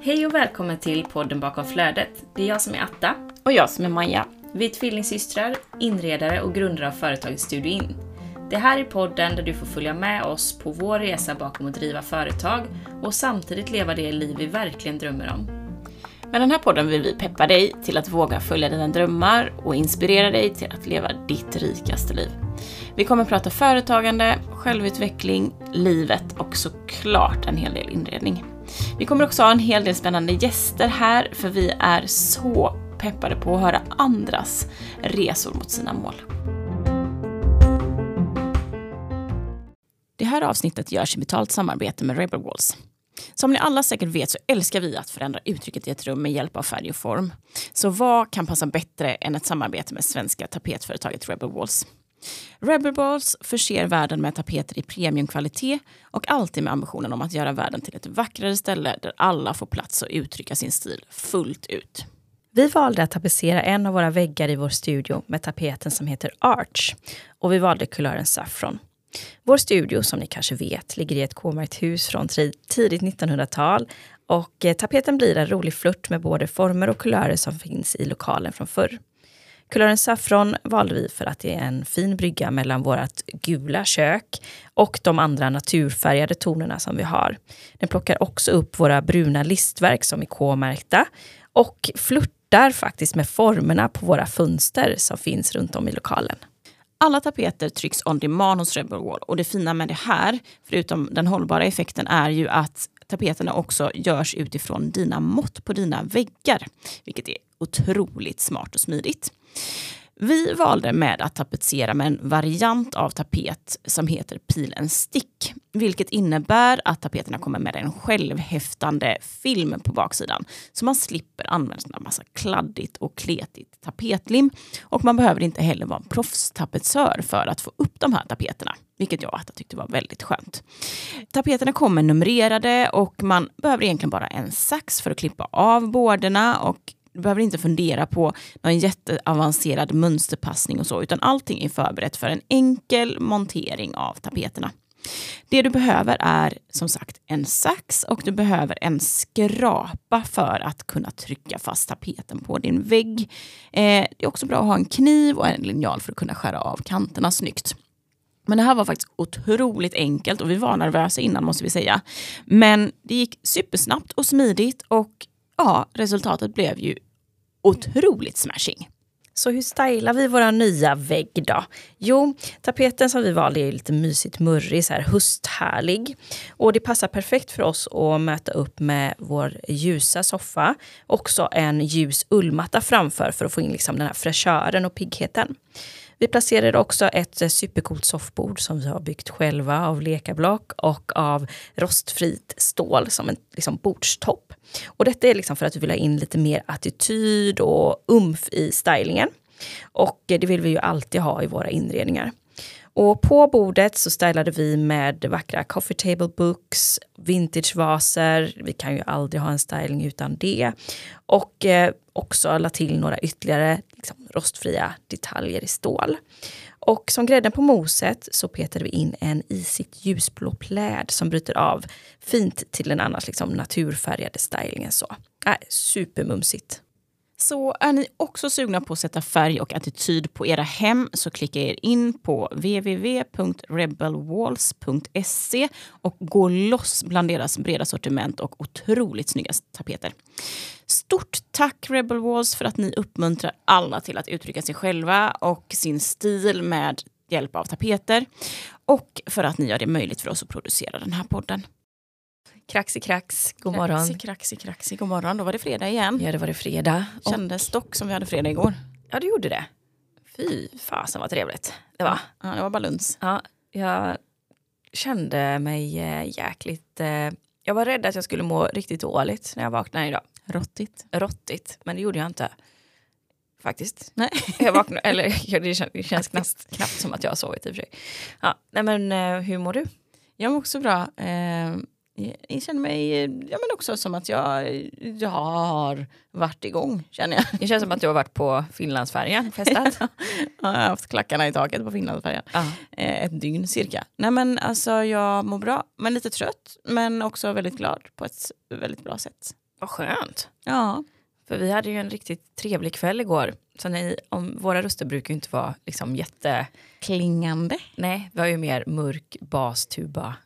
Hej och välkommen till podden bakom flödet. Det är jag som är Atta. Och jag som är Maja. Vi är tvillingsystrar, inredare och grundare av företaget Studio In. Det här är podden där du får följa med oss på vår resa bakom att driva företag och samtidigt leva det liv vi verkligen drömmer om. Med den här podden vill vi peppa dig till att våga följa dina drömmar och inspirera dig till att leva ditt rikaste liv. Vi kommer att prata företagande, självutveckling, livet och såklart en hel del inredning. Vi kommer också ha en hel del spännande gäster här för vi är så peppade på att höra andras resor mot sina mål. Det här avsnittet görs i betalt samarbete med Rebel Walls. Som ni alla säkert vet så älskar vi att förändra uttrycket i ett rum med hjälp av färg och form. Så vad kan passa bättre än ett samarbete med svenska tapetföretaget Rebel Walls? Rebel Balls förser världen med tapeter i premiumkvalitet och alltid med ambitionen om att göra världen till ett vackrare ställe där alla får plats att uttrycka sin stil fullt ut. Vi valde att tapetsera en av våra väggar i vår studio med tapeten som heter Arch och vi valde kulören Saffron. Vår studio, som ni kanske vet, ligger i ett K-märkt hus från tidigt 1900-tal och eh, tapeten blir en rolig flört med både former och kulörer som finns i lokalen från förr. Kulören saffron valde vi för att det är en fin brygga mellan vårt gula kök och de andra naturfärgade tonerna som vi har. Den plockar också upp våra bruna listverk som är K-märkta och flörtar faktiskt med formerna på våra fönster som finns runt om i lokalen. Alla tapeter trycks on demand hos Rebel Wall och det fina med det här, förutom den hållbara effekten, är ju att tapeterna också görs utifrån dina mått på dina väggar, vilket är otroligt smart och smidigt. Vi valde med att tapetsera med en variant av tapet som heter Peel and Stick, vilket innebär att tapeterna kommer med en självhäftande film på baksidan, så man slipper använda en massa kladdigt och kletigt tapetlim. Och man behöver inte heller vara en proffstapetsör för att få upp de här tapeterna, vilket jag tyckte var väldigt skönt. Tapeterna kommer numrerade och man behöver egentligen bara en sax för att klippa av bårderna. och du behöver inte fundera på någon jätteavancerad mönsterpassning och så, utan allting är förberett för en enkel montering av tapeterna. Det du behöver är som sagt en sax och du behöver en skrapa för att kunna trycka fast tapeten på din vägg. Eh, det är också bra att ha en kniv och en linjal för att kunna skära av kanterna snyggt. Men det här var faktiskt otroligt enkelt och vi var nervösa innan måste vi säga. Men det gick supersnabbt och smidigt och ja, resultatet blev ju otroligt smashing. Så hur stylar vi våra nya vägg då? Jo, tapeten som vi valde är lite mysigt murrig, så här hösthärlig. Och det passar perfekt för oss att möta upp med vår ljusa soffa. Också en ljus ullmatta framför för att få in liksom den här fräschören och piggheten. Vi placerade också ett eh, supercoolt soffbord som vi har byggt själva av lekablock och av rostfritt stål som en liksom, bordstopp. Och detta är liksom för att vi vill ha in lite mer attityd och umf i stylingen. Och eh, det vill vi ju alltid ha i våra inredningar. Och på bordet så stylade vi med vackra coffee table books, vintagevaser, vi kan ju aldrig ha en styling utan det. Och eh, också la till några ytterligare liksom, rostfria detaljer i stål. Och som grädden på moset så petade vi in en isigt ljusblå pläd som bryter av fint till den annars liksom naturfärgade stylingen. Så. Äh, supermumsigt. Så är ni också sugna på att sätta färg och attityd på era hem så klicka er in på www.rebelwalls.se och gå loss bland deras breda sortiment och otroligt snygga tapeter. Stort tack Rebel Walls för att ni uppmuntrar alla till att uttrycka sig själva och sin stil med hjälp av tapeter och för att ni gör det möjligt för oss att producera den här podden. Kraxi krax, god morgon. Kraxi kraxi god morgon. Då var det fredag igen. Ja, det var det fredag. Kändes dock som vi hade fredag igår. Ja, det gjorde det. Fy fasen vad trevligt det var. Ja, det var baluns. Ja, jag kände mig äh, jäkligt... Äh, jag var rädd att jag skulle må riktigt dåligt när jag vaknade idag. Rottigt. Rottigt, men det gjorde jag inte. Faktiskt. Nej. Jag vaknade, eller det känns, det känns knappt, knappt som att jag har sovit i och för sig. Ja, nej men äh, hur mår du? Jag mår också bra. Eh, jag känner mig ja, men också som att jag, jag har varit igång, känner jag. Det känns som att du har varit på Finlandsfärjan, festat. ja, jag har haft klackarna i taket på Finlandsfärjan. Ja. Eh, ett dygn cirka. Nej men alltså jag mår bra, men lite trött. Men också väldigt glad på ett väldigt bra sätt. Vad skönt. Ja. För vi hade ju en riktigt trevlig kväll igår. Så ni, om, våra röster brukar ju inte vara liksom jätte... Klingande. Nej, vi har ju mer mörk bastuba.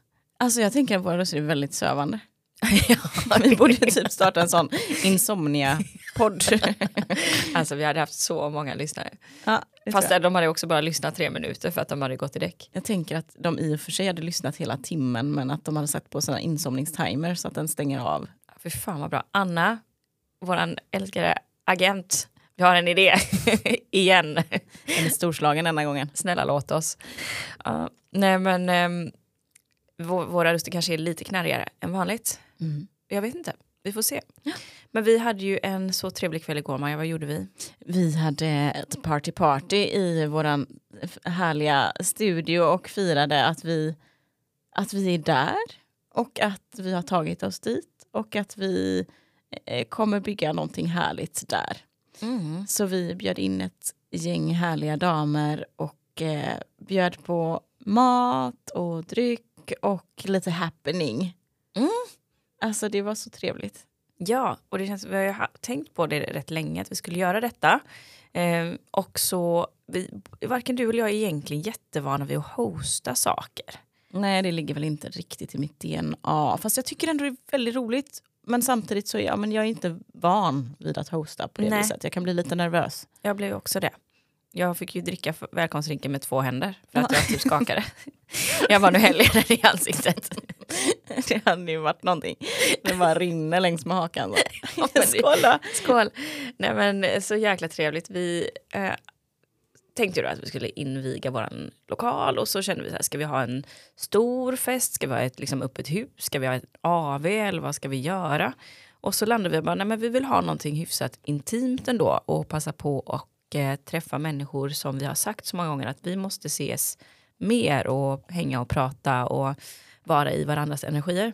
Alltså jag tänker att våra röster är väldigt sövande. Vi borde typ starta en sån insomnia-podd. Alltså vi hade haft så många lyssnare. ja, Fast de hade också bara lyssnat tre minuter för att de hade gått i däck. jag tänker att de i och för sig hade lyssnat hela timmen men att de hade satt på sina insomningstimer så att den stänger av. För fan vad bra. Anna, våran älskade agent, vi har en idé. Igen. Den är storslagen denna gången. Snälla låt oss. Ja, nej men um, våra röster kanske är lite knarrigare än vanligt. Jag vet inte, vi får se. Men vi hade ju en så trevlig kväll igår Maja, vad gjorde vi? Vi hade ett party-party i våran härliga studio och firade att vi, att vi är där och att vi har tagit oss dit och att vi eh, kommer bygga någonting härligt där. Så vi bjöd in ett gäng härliga damer och eh, bjöd på mat och dryck och lite happening. Mm. Alltså det var så trevligt. Ja, och det känns, vi har ju tänkt på det rätt länge att vi skulle göra detta. Eh, och så, vi, varken du eller jag är egentligen jättevana vid att hosta saker. Nej, det ligger väl inte riktigt i mitt DNA. Fast jag tycker ändå det är väldigt roligt. Men samtidigt så är jag, men jag är inte van vid att hosta på det Nej. viset. Jag kan bli lite nervös. Jag blev också det. Jag fick ju dricka välkomstdrinken med två händer för att jag typ skakade. jag var nu häller jag den i ansiktet. Det hade ju varit någonting. Det bara rinner längs med hakan. Så. Skål då! Skål! Nej men eh, så jäkla trevligt. Vi eh, tänkte ju då att vi skulle inviga våran lokal och så kände vi så här, ska vi ha en stor fest? Ska vi ha ett liksom, öppet hus? Ska vi ha ett AV eller vad ska vi göra? Och så landade vi bara, nej men vi vill ha någonting hyfsat intimt ändå och passa på och eh, träffa människor som vi har sagt så många gånger att vi måste ses mer och hänga och prata och vara i varandras energier.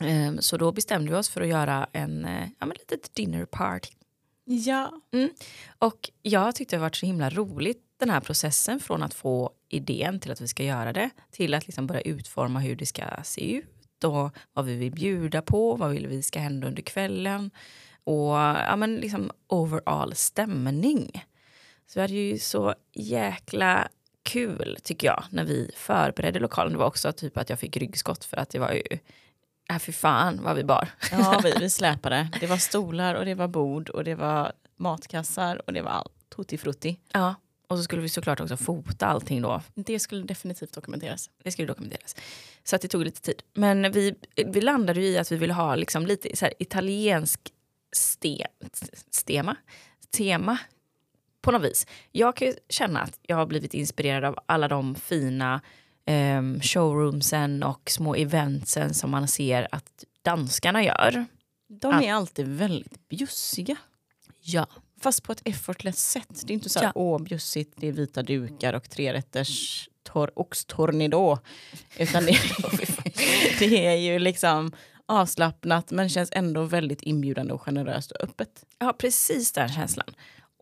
Ehm, Så då bestämde vi oss för att göra en eh, ja, men litet dinner party. Ja. Och jag tyckte det varit så himla roligt den här processen från att få idén till att vi ska göra det till att liksom börja utforma hur det ska se ut och vad vi vill bjuda på, vad vill vi ska hända under kvällen och ja, men liksom overall stämning. Så vi hade ju så jäkla kul tycker jag när vi förberedde lokalen. Det var också typ att jag fick ryggskott för att det var ju, äh, fy fan vad vi bar. Ja, vi, vi släpade. Det var stolar och det var bord och det var matkassar och det var allt. Tutti frutti. Ja, och så skulle vi såklart också fota allting då. Det skulle definitivt dokumenteras. Det skulle dokumenteras. Så att det tog lite tid. Men vi, vi landade ju i att vi ville ha liksom lite så här italiensk ste, stema, tema på något vis. Jag kan ju känna att jag har blivit inspirerad av alla de fina um, showroomsen och små eventsen som man ser att danskarna gör. De är alltid väldigt bjussiga. Ja. Fast på ett effortless sätt. Det är inte så här, Ja. åh bjussigt, det är vita dukar och trerätters tor- oxtornidå. Utan det, det är ju liksom avslappnat men känns ändå väldigt inbjudande och generöst och öppet. Ja, precis den känslan.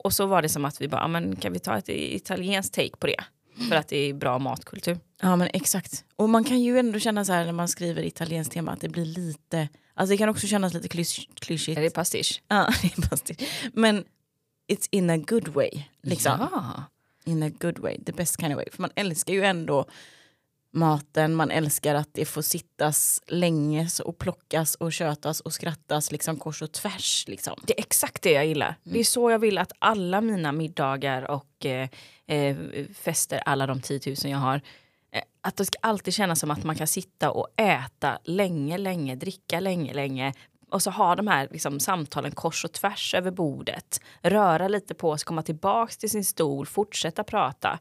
Och så var det som att vi bara, "Ja, men kan vi ta ett italienskt take på det? För att det är bra matkultur. Ja men exakt. Och man kan ju ändå känna så här när man skriver italienskt tema att det blir lite, alltså det kan också kännas lite klys- klyschigt. Är det pastisch? Ja, det är pastisch. Men it's in a good way. Liksom. Ja. In a good way, the best kind of way. För man älskar ju ändå maten, man älskar att det får sittas länge och plockas och kötas och skrattas liksom kors och tvärs. Liksom. Det är exakt det jag gillar. Det är så jag vill att alla mina middagar och eh, eh, fester, alla de 10 000 jag har, eh, att det ska alltid kännas som att man kan sitta och äta länge, länge, dricka länge, länge och så ha de här liksom, samtalen kors och tvärs över bordet. Röra lite på sig, komma tillbaks till sin stol, fortsätta prata.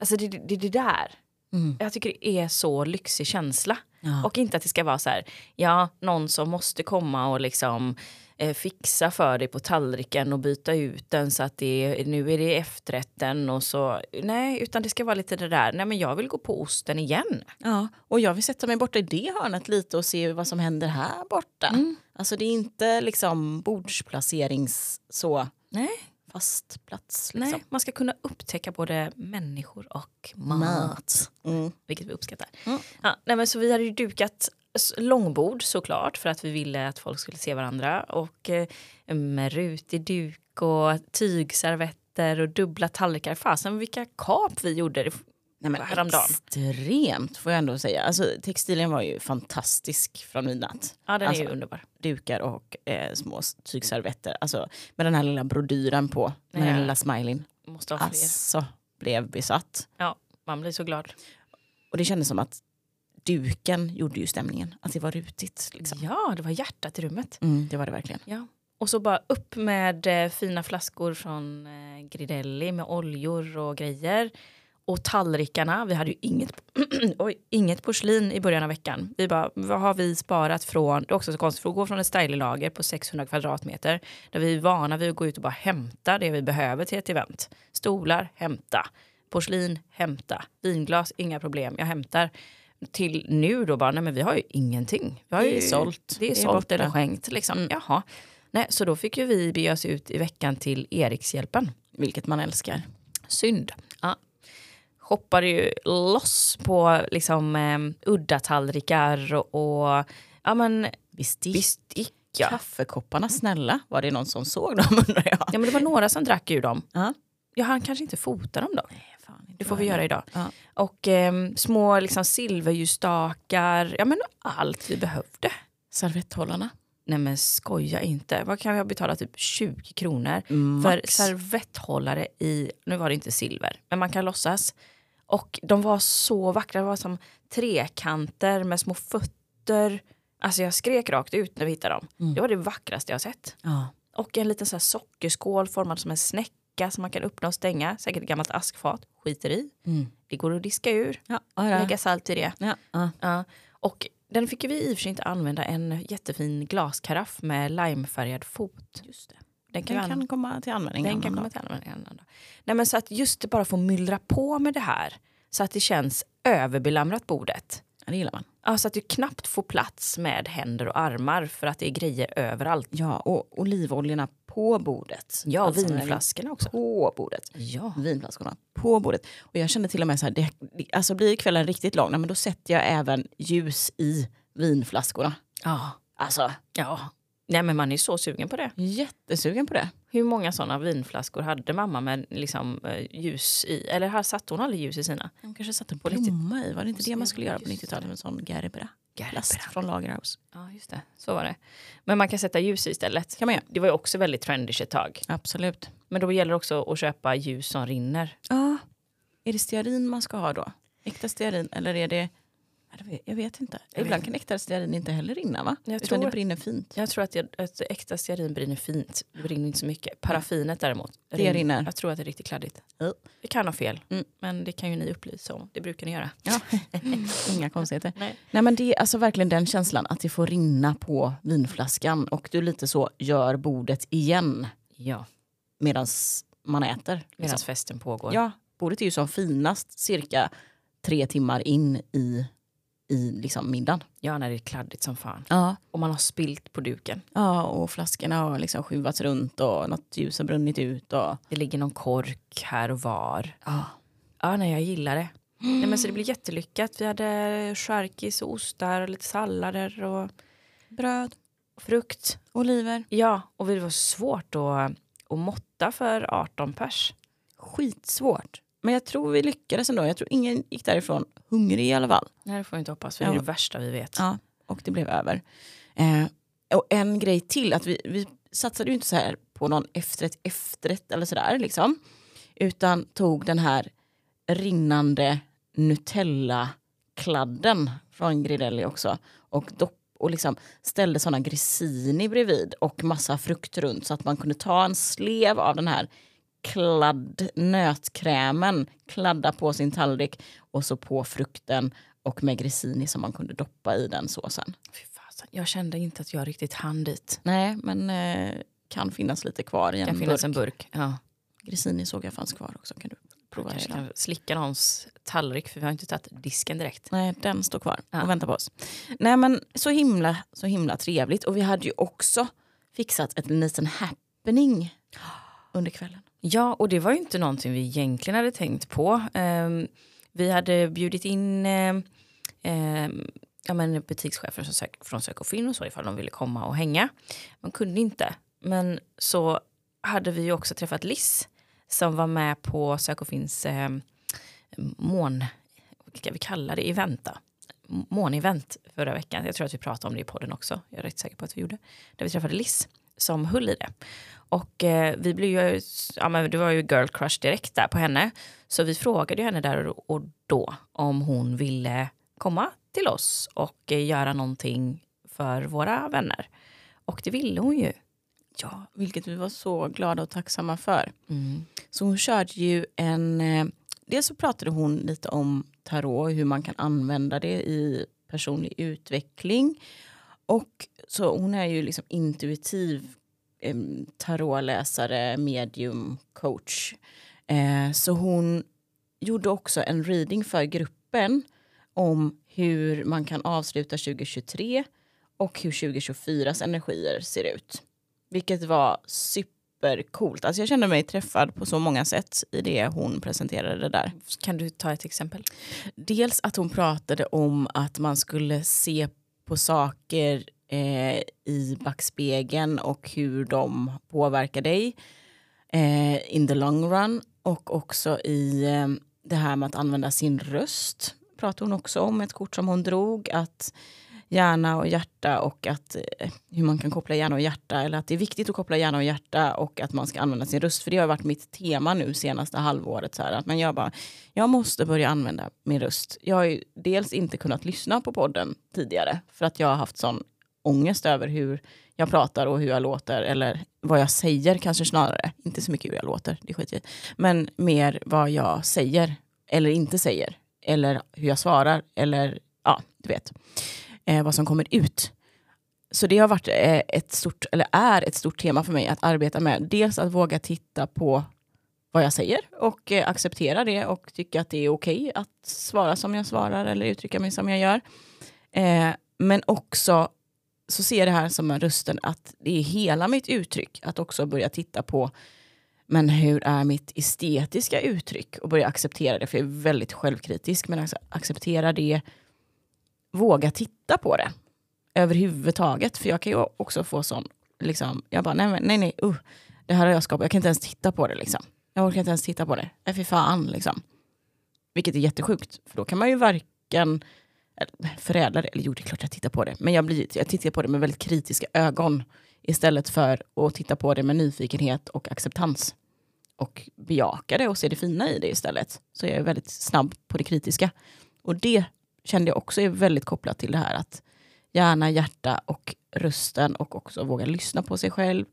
Alltså det är det, det där. Jag tycker det är så lyxig känsla. Ja. Och inte att det ska vara så här, ja, någon som måste komma och liksom eh, fixa för dig på tallriken och byta ut den så att det nu är det efterrätten och så. Nej, utan det ska vara lite det där, nej men jag vill gå på osten igen. Ja, och jag vill sätta mig borta i det hörnet lite och se vad som händer här borta. Mm. Alltså det är inte liksom bordsplacerings så Nej. Fast plats. Liksom. Nej, man ska kunna upptäcka både människor och mat. Mat. Mm. Vilket vi uppskattar. Mm. Ja, nej, men så vi hade ju dukat långbord såklart för att vi ville att folk skulle se varandra. Och eh, med rutig duk och tygservetter och dubbla tallrikar. Fasen vilka kap vi gjorde Nej, men häromdagen. extremt får jag ändå säga. Alltså, textilen var ju fantastisk från midnatt. Ja, den Alltså, är ju underbar. Dukar och eh, små tygservetter. Alltså, med den här lilla brodyren på, med Ja. den lilla smileyn. Måste ha fler. Alltså, blev besatt. Ja, man blir så glad. Och det kändes som att duken gjorde ju stämningen. Att det var rutigt. Liksom. Ja, det var hjärtat i rummet. Mm, det var det verkligen. Ja. Och så bara upp med eh, fina flaskor från eh, Gridelli med oljor och grejer. Och tallrikarna, vi hade ju inget, oj, inget porslin i början av veckan. Vi bara, vad har vi sparat från, det är också så konstigt, för att gå från ett stylilager på 600 kvadratmeter, där vi är vana vid att gå ut och bara hämta det vi behöver till ett event. Stolar, hämta. Porslin, hämta. Vinglas, inga problem, jag hämtar. Till nu då bara, nej men vi har ju ingenting. Vi har Det är ju sålt. Det är Det är sålt eller skänkt liksom. Mm. Jaha. Nej, så då fick ju vi bege oss ut i veckan till Erikshjälpen. Vilket man älskar. Synd. Ja. Shoppade ju loss på liksom eh, udda tallrikar och, och ja men Bestick. bestick. Ja. Kaffekopparna, snälla. Var det någon som såg dem undrar jag? ja, men det var några som drack ur dem. Ja. Jag hann kanske inte fota dem då. Fan, inte Det får jag vi göra idag. Ja. Och eh, små liksom silverljusstakar. Ja men allt vi behövde. Servetthållarna. Nej men skoja inte. Vad kan vi ha betalat? Typ 20 kronor för Max. servetthållare i, nu var det inte silver, men man kan låtsas. Och de var så vackra, det var som trekanter med små fötter. Alltså jag skrek rakt ut när vi hittade dem. Mm. Det var det vackraste jag sett. Ja. Och en liten så här sockerskål formad som en snäcka som man kan öppna och stänga. Säkert ett gammalt askfat, skiter i. Mm. Det går att diska ur, Ja, lägga salt i det. ja. Och den fick vi i och för sig inte använda en jättefin glaskaraff med limefärgad fot. Just det. Den kan, Den kan komma till användning. den en kan komma till användning. Nej men så att just det bara få myllra på med det här. Så att det känns överbelamrat bordet. Ja, det gillar man. Ja, så att du knappt får plats med händer och armar för att det är grejer överallt. Ja, och olivoljorna på bordet. Ja, Alltså, vinflaskorna också. På bordet. Ja. Vinflaskorna på bordet. Och jag kände till och med så här, det, alltså blir kvällen riktigt lång, men då sätter jag även ljus i vinflaskorna. Ja. Alltså, ja. Nej men man är så sugen på det. jättesugen på det. Hur många sådana vinflaskor hade mamma med liksom, eh, ljus i? Eller här satte hon aldrig ljus i sina? De kanske satte en blomma i, var det inte det man skulle göra på Just 90-talet med en sån Gerbera? Plast från Lagerhaus. Ja, just det. Så var det. Men man kan sätta ljus i istället. Kan man göra. Det var ju också väldigt trendigt ett tag. Absolut. Men då gäller det också att köpa ljus som rinner. Ja. Är det stearin man ska ha då? Äkta stearin eller är det... Det Jag vet inte. Jag Ibland vet kan äkta stearin inte heller rinna va? Jag Utan tror- det brinner fint. Jag tror att, jag, att äkta stearin brinner fint. Det brinner inte så mycket. Paraffinet däremot. Det rinner. Jag tror att det är riktigt kladdigt. Vi kan ha fel. Mm. Men det kan ju ni upplysa om. Det brukar ni göra. Ja. Inga konstigheter. Nej. Nej men det är alltså verkligen den känslan att det får rinna på vinflaskan och du lite så gör bordet igen Ja, medan man äter. medan Liksom. festen pågår. Ja, bordet är ju som finast cirka tre timmar in i, i liksom middagen. ja, när det är kladdigt som fan. Ja. Och man har spilt på duken. ja, och flaskorna har liksom skjuvats runt och något ljus har brunnit ut. Och, Det ligger någon kork här och var. ja. Ja, nej, jag gillar det. Nej, men så det blir jättelyckat. Vi hade charkis och ostar och lite sallader och Bröd, frukt. oliver. Ja, och det var svårt att, att måtta för 18 pers. Skitsvårt. Men jag tror vi lyckades ändå. Jag tror ingen gick därifrån hungrig i alla fall. Nej, det får jag inte hoppas, för det är Ja. det värsta vi vet. Ja, och det blev över. Eh, och en grej till, att vi, vi satsade ju inte så här på någon efterrätt, efterrätt eller sådär liksom. Utan tog den här rinnande Nutella-kladden från Gridelli också. Och, dopp, och liksom ställde sådana grissini bredvid och massa frukt runt så att man kunde ta en slev av den här kladd nötkrämen, kladda på sin tallrik och så på frukten och med grissini som man kunde doppa i den såsen. Jag kände inte att jag riktigt hann dit. Nej, men eh, kan finnas lite kvar i en kan finnas burk. en burk. Ja. Grissini såg jag fanns kvar också. Kan du prova hela? kan slicka någons tallrik för vi har inte tagit disken direkt. Nej, den står kvar Ja. och väntar på oss. Nej men så himla, så himla trevligt. Och vi hade ju också fixat en liten happening under kvällen. Ja, och det var ju inte någonting vi egentligen hade tänkt på. Ehm, vi hade bjudit in eh, ehm, ja, men butikschefer som sök, från Sök och Finn och så ifall de ville komma och hänga. Man kunde inte. Men så hade vi ju också träffat Liss som var med på Sök och Finns eh, mån, vad ska vi kalla det, eventa. månevent förra veckan. Jag tror att vi pratade om det i podden också. Jag är rätt säker på att vi gjorde. Där vi träffade Liss som höll i det. Och eh, vi blev ju, ja men det var ju girl crush direkt där på henne. Så vi frågade ju henne där och och då om hon ville komma till oss och eh, göra någonting för våra vänner. Och det ville hon ju. Ja, vilket vi var så glada och tacksamma för. Mm. Så hon körde ju en... Eh, dels så pratade hon lite om tarot, hur man kan använda det i personlig utveckling. Och så hon är ju liksom intuitiv eh, tarotläsare, medium, coach. Eh, så hon gjorde också en reading för gruppen om hur man kan avsluta 2023 och hur 2024s energier ser ut. Vilket var supercoolt. Alltså jag kände mig träffad på så många sätt i det hon presenterade där. Kan du ta ett exempel? Dels att hon pratade om att man skulle se på saker eh, i backspegeln och hur de påverkar dig eh, in the long run. Och också i eh, det här med att använda sin röst pratade hon också om. Ett kort som hon drog. Att hjärna och hjärta och att, eh, hur man kan koppla hjärna och hjärta. Eller att det är viktigt att koppla hjärna och hjärta och att man ska använda sin röst. För det har varit mitt tema nu senaste halvåret. Så här, att man gör bara, jag måste börja använda min röst. Jag har ju dels inte kunnat lyssna på podden tidigare för att jag har haft sån ångest över hur jag pratar och hur jag låter. Eller vad jag säger kanske snarare. Inte så mycket hur jag låter, det skiter jag i. Men mer vad jag säger eller inte säger. Eller hur jag svarar. Eller ja, du vet. Eh, vad som kommer ut. Så det har varit eh, ett stort, eller är ett stort tema för mig att arbeta med. Dels att våga titta på vad jag säger och eh, acceptera det och tycka att det är okej att svara som jag svarar eller uttrycka mig som jag gör. Eh, men också så ser jag det här som en rösten att det är hela mitt uttryck. Att också börja titta på men hur är mitt estetiska uttryck och börja acceptera det. För jag är väldigt självkritisk men acceptera det. Våga titta på det överhuvudtaget. För jag kan ju också få sån, liksom, jag bara nej nej nej, uh, det här har jag skapat, jag kan inte ens titta på det liksom. Jag orkar inte ens titta på det. Nej fy fan liksom. Vilket är jättesjukt, för då kan man ju varken förädla det, eller jo det är klart jag tittar på det, men jag, blir, jag tittar på det med väldigt kritiska ögon istället för att titta på det med nyfikenhet och acceptans. Och bejaka det och se det fina i det istället. Så jag är väldigt snabb på det kritiska. Och det kände jag också är väldigt kopplat till det här att hjärna, hjärta och rösten och också våga lyssna på sig själv.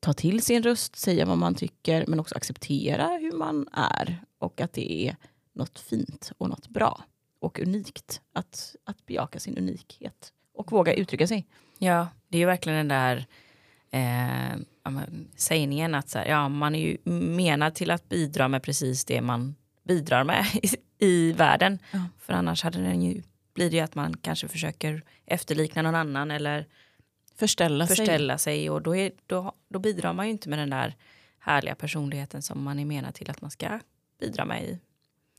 Ta till sin röst, säga vad man tycker men också acceptera hur man är och att det är något fint och något bra och unikt. Att, att bejaka sin unikhet och våga uttrycka sig. Ja, det är ju verkligen den där eh, sägningen att så här, ja, man är ju menad till att bidra med precis det man bidrar med i, i världen. Ja. För annars hade den ju, blir det ju att man kanske försöker efterlikna någon annan eller Förställa, sig. förställa sig och då, är, då, då bidrar man ju inte med den där härliga personligheten som man är menad till att man ska bidra med i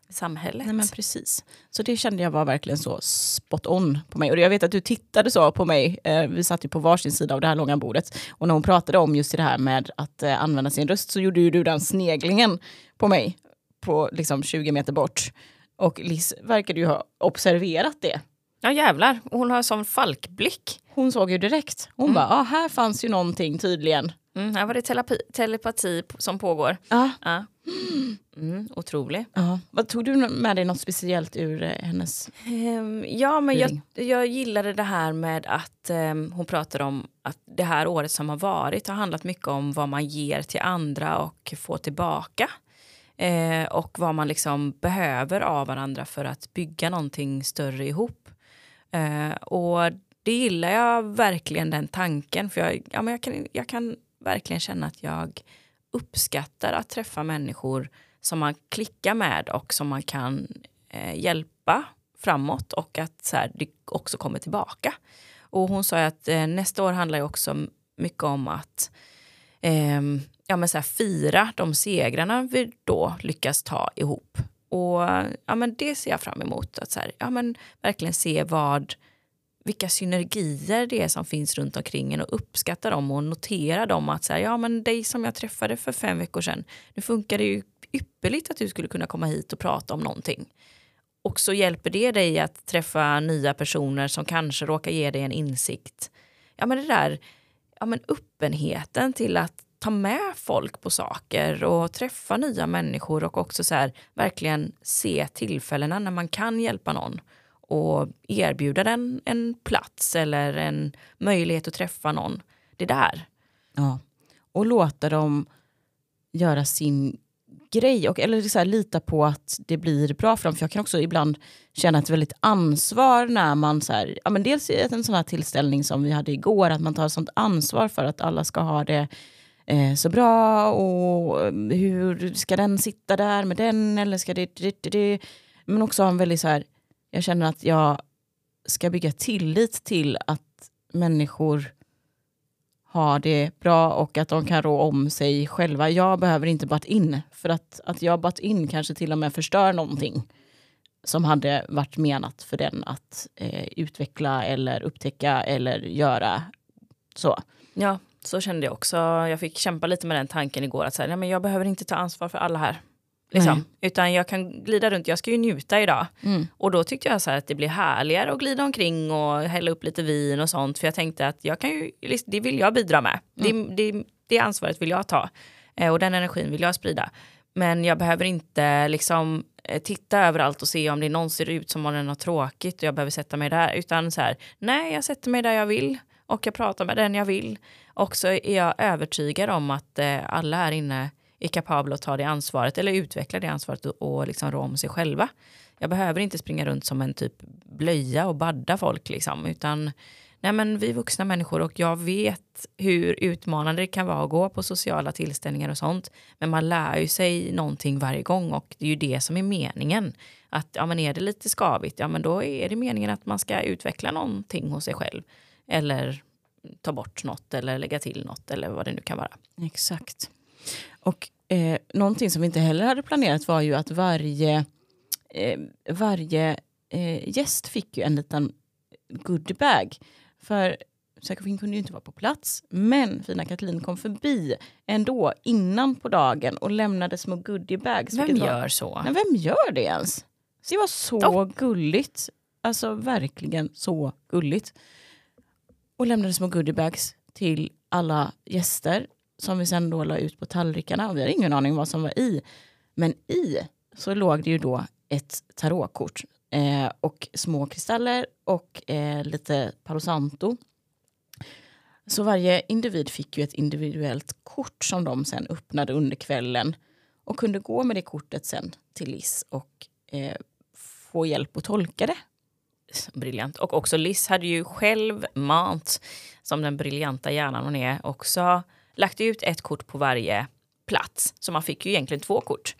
samhället. Nej, men precis. Så det kände jag var verkligen så spot on på mig. Och jag vet att du tittade så på mig. Eh, vi satt ju på varsin sida av det här långa bordet. Och när hon pratade om just det här med att eh, använda sin röst så gjorde ju du den sneglingen på mig. På liksom 20 meter bort. Och Liz verkade ju ha observerat det. Ja jävlar, hon har sån falkblick. Hon såg ju direkt. Hon Mm. bara, ah, här fanns ju någonting tydligen. Mm, här var det telepi, telepati som pågår. Ja. Ja. Mm, otrolig. ja. Vad Tog du med dig något speciellt ur eh, hennes... Ehm, ja, men jag, jag gillade det här med att ehm, hon pratar om att det här året som har varit har handlat mycket om vad man ger till andra och får tillbaka. Eh, och vad man liksom behöver av varandra för att bygga någonting större ihop. Eh, och det gillar jag verkligen den tanken. För jag, ja, men jag, kan, jag kan verkligen känna att jag uppskattar att träffa människor som man klickar med och som man kan eh, hjälpa framåt och att så här, det också kommer tillbaka. Och hon sa ju att eh, nästa år handlar ju också mycket om att eh, ja, men så här, fira de segrarna vi då lyckas ta ihop. Och ja, men det ser jag fram emot. Att så här, ja, men verkligen se vad, vilka synergier det är som finns runt omkring en och uppskatta dem och notera dem. Att så här, ja, men dig som jag träffade för fem veckor sedan, nu funkar det ju ypperligt att du skulle kunna komma hit och prata om någonting. Och så hjälper det dig att träffa nya personer som kanske råkar ge dig en insikt. Ja men det där, ja men öppenheten till att ta med folk på saker och träffa nya människor och också så här verkligen se tillfällena när man kan hjälpa någon och erbjuda den en plats eller en möjlighet att träffa någon. Det där. Ja. Och låta dem göra sin grej. Och, eller så här, lita på att det blir bra för dem. För jag kan också ibland känna ett väldigt ansvar när man... Så här, ja, men dels i en sån här tillställning som vi hade igår. Att man tar sånt ansvar för att alla ska ha det eh, så bra. Och eh, hur ska den sitta där med den? Eller ska det... det, det, det. Men också ha en väldigt så här... Jag känner att jag ska bygga tillit till att människor har det bra och att de kan rå om sig själva. Jag behöver inte batt in, för att, att jag batt in kanske till och med förstör någonting som hade varit menat för den att eh, utveckla eller upptäcka eller göra så. Ja, så kände jag också. Jag fick kämpa lite med den tanken igår att här, nej, men jag behöver inte ta ansvar för alla här. Liksom. Utan jag kan glida runt, jag ska ju njuta idag. Mm. Och då tyckte jag så att det blir härligare att glida omkring och hälla upp lite vin och sånt. För jag tänkte att jag kan ju, det vill jag bidra med. Det, det, det ansvaret vill jag ta. Eh, och den energin vill jag sprida. Men jag behöver inte liksom eh, titta överallt och se om det någon ser ut som om den har tråkigt och jag behöver sätta mig där. Utan så här, nej jag sätter mig där jag vill och jag pratar med den jag vill. Och så är jag övertygad om att eh, alla här inne är kapabla att ta det ansvaret eller utveckla det ansvaret och, och liksom rå om sig själva. Jag behöver inte springa runt som en typ blöja och badda folk liksom, utan nej men vi är vuxna människor och jag vet hur utmanande det kan vara att gå på sociala tillställningar och sånt. Men man lär ju sig någonting varje gång och det är ju det som är meningen. Att ja men är det lite skavigt, ja men då är det meningen att man ska utveckla någonting hos sig själv. Eller ta bort något eller lägga till något eller vad det nu kan vara. Exakt. Och eh, någonting som vi inte heller hade planerat var ju att varje, eh, varje eh, gäst fick ju en liten goodiebag. För Säkerfin kunde ju inte vara på plats, men fina Katlin kom förbi ändå innan på dagen och lämnade små goodiebags. Vem vilket var- gör så? Men vem gör det ens? Det var så gulligt. Alltså verkligen så gulligt. Och lämnade små goodiebags till alla gäster som vi sen då la ut på tallrikarna. Och vi hade ingen aning vad som var i. Men i så låg det ju då ett tarotkort eh, och små kristaller och eh, lite palosanto. Så varje individ fick ju ett individuellt kort som de sen öppnade under kvällen och kunde gå med det kortet sen till Liss och eh, få hjälp att tolka det. Briljant. Och också Liz hade ju själv mant, som den briljanta hjärnan hon är, också lagt ut ett kort på varje plats. Så man fick ju egentligen två kort.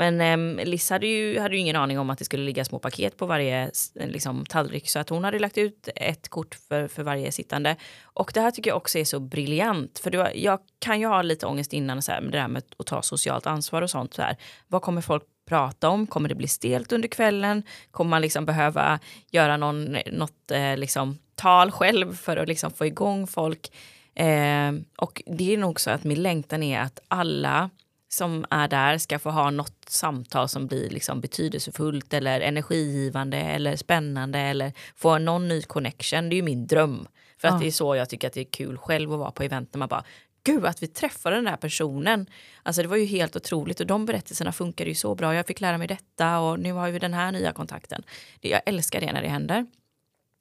Men eh, Liz hade ju, hade ju ingen aning om att det skulle ligga små paket på varje liksom, tallrik så att hon hade lagt ut ett kort för, för varje sittande. Och det här tycker jag också är så briljant. För var, jag kan ju ha lite ångest innan så här, med det här med att ta socialt ansvar och sånt. Så här. Vad kommer folk prata om? Kommer det bli stelt under kvällen? Kommer man liksom behöva göra någon, något eh, liksom, tal själv för att liksom få igång folk? Eh, och det är nog så att min längtan är att alla som är där ska få ha något samtal som blir liksom betydelsefullt eller energigivande eller spännande eller få någon ny connection. Det är ju min dröm. För att Ja. det är så jag tycker att det är kul själv att vara på event när man bara gud att vi träffade den där personen. Alltså det var ju helt otroligt och de berättelserna funkade ju så bra. Jag fick lära mig detta och nu har vi den här nya kontakten. Jag älskar det när det händer.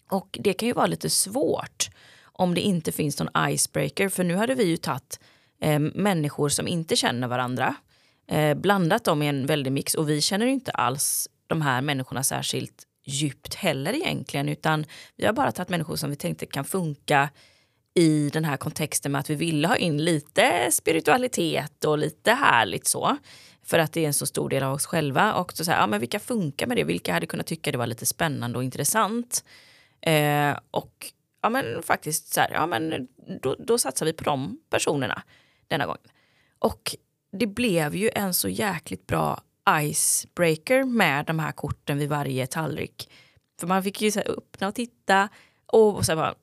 Och det kan ju vara lite svårt om det inte finns någon icebreaker. För nu hade vi ju tagit eh, människor som inte känner varandra, eh, blandat dem i en väldig mix och vi känner inte alls de här människorna särskilt djupt heller egentligen utan vi har bara tagit människor som vi tänkte kan funka i den här kontexten med att vi ville ha in lite spiritualitet och lite härligt så. För att det är en så stor del av oss själva. Och så, så här, ja, men vilka funkar med det? Vilka hade kunnat tycka det var lite spännande och intressant? Eh, och ja, men faktiskt så här, ja, men då, då satsar vi på de personerna denna gången. Och det blev ju en så jäkligt bra icebreaker med de här korten vid varje tallrik. För man fick ju så här, öppna och titta och så bara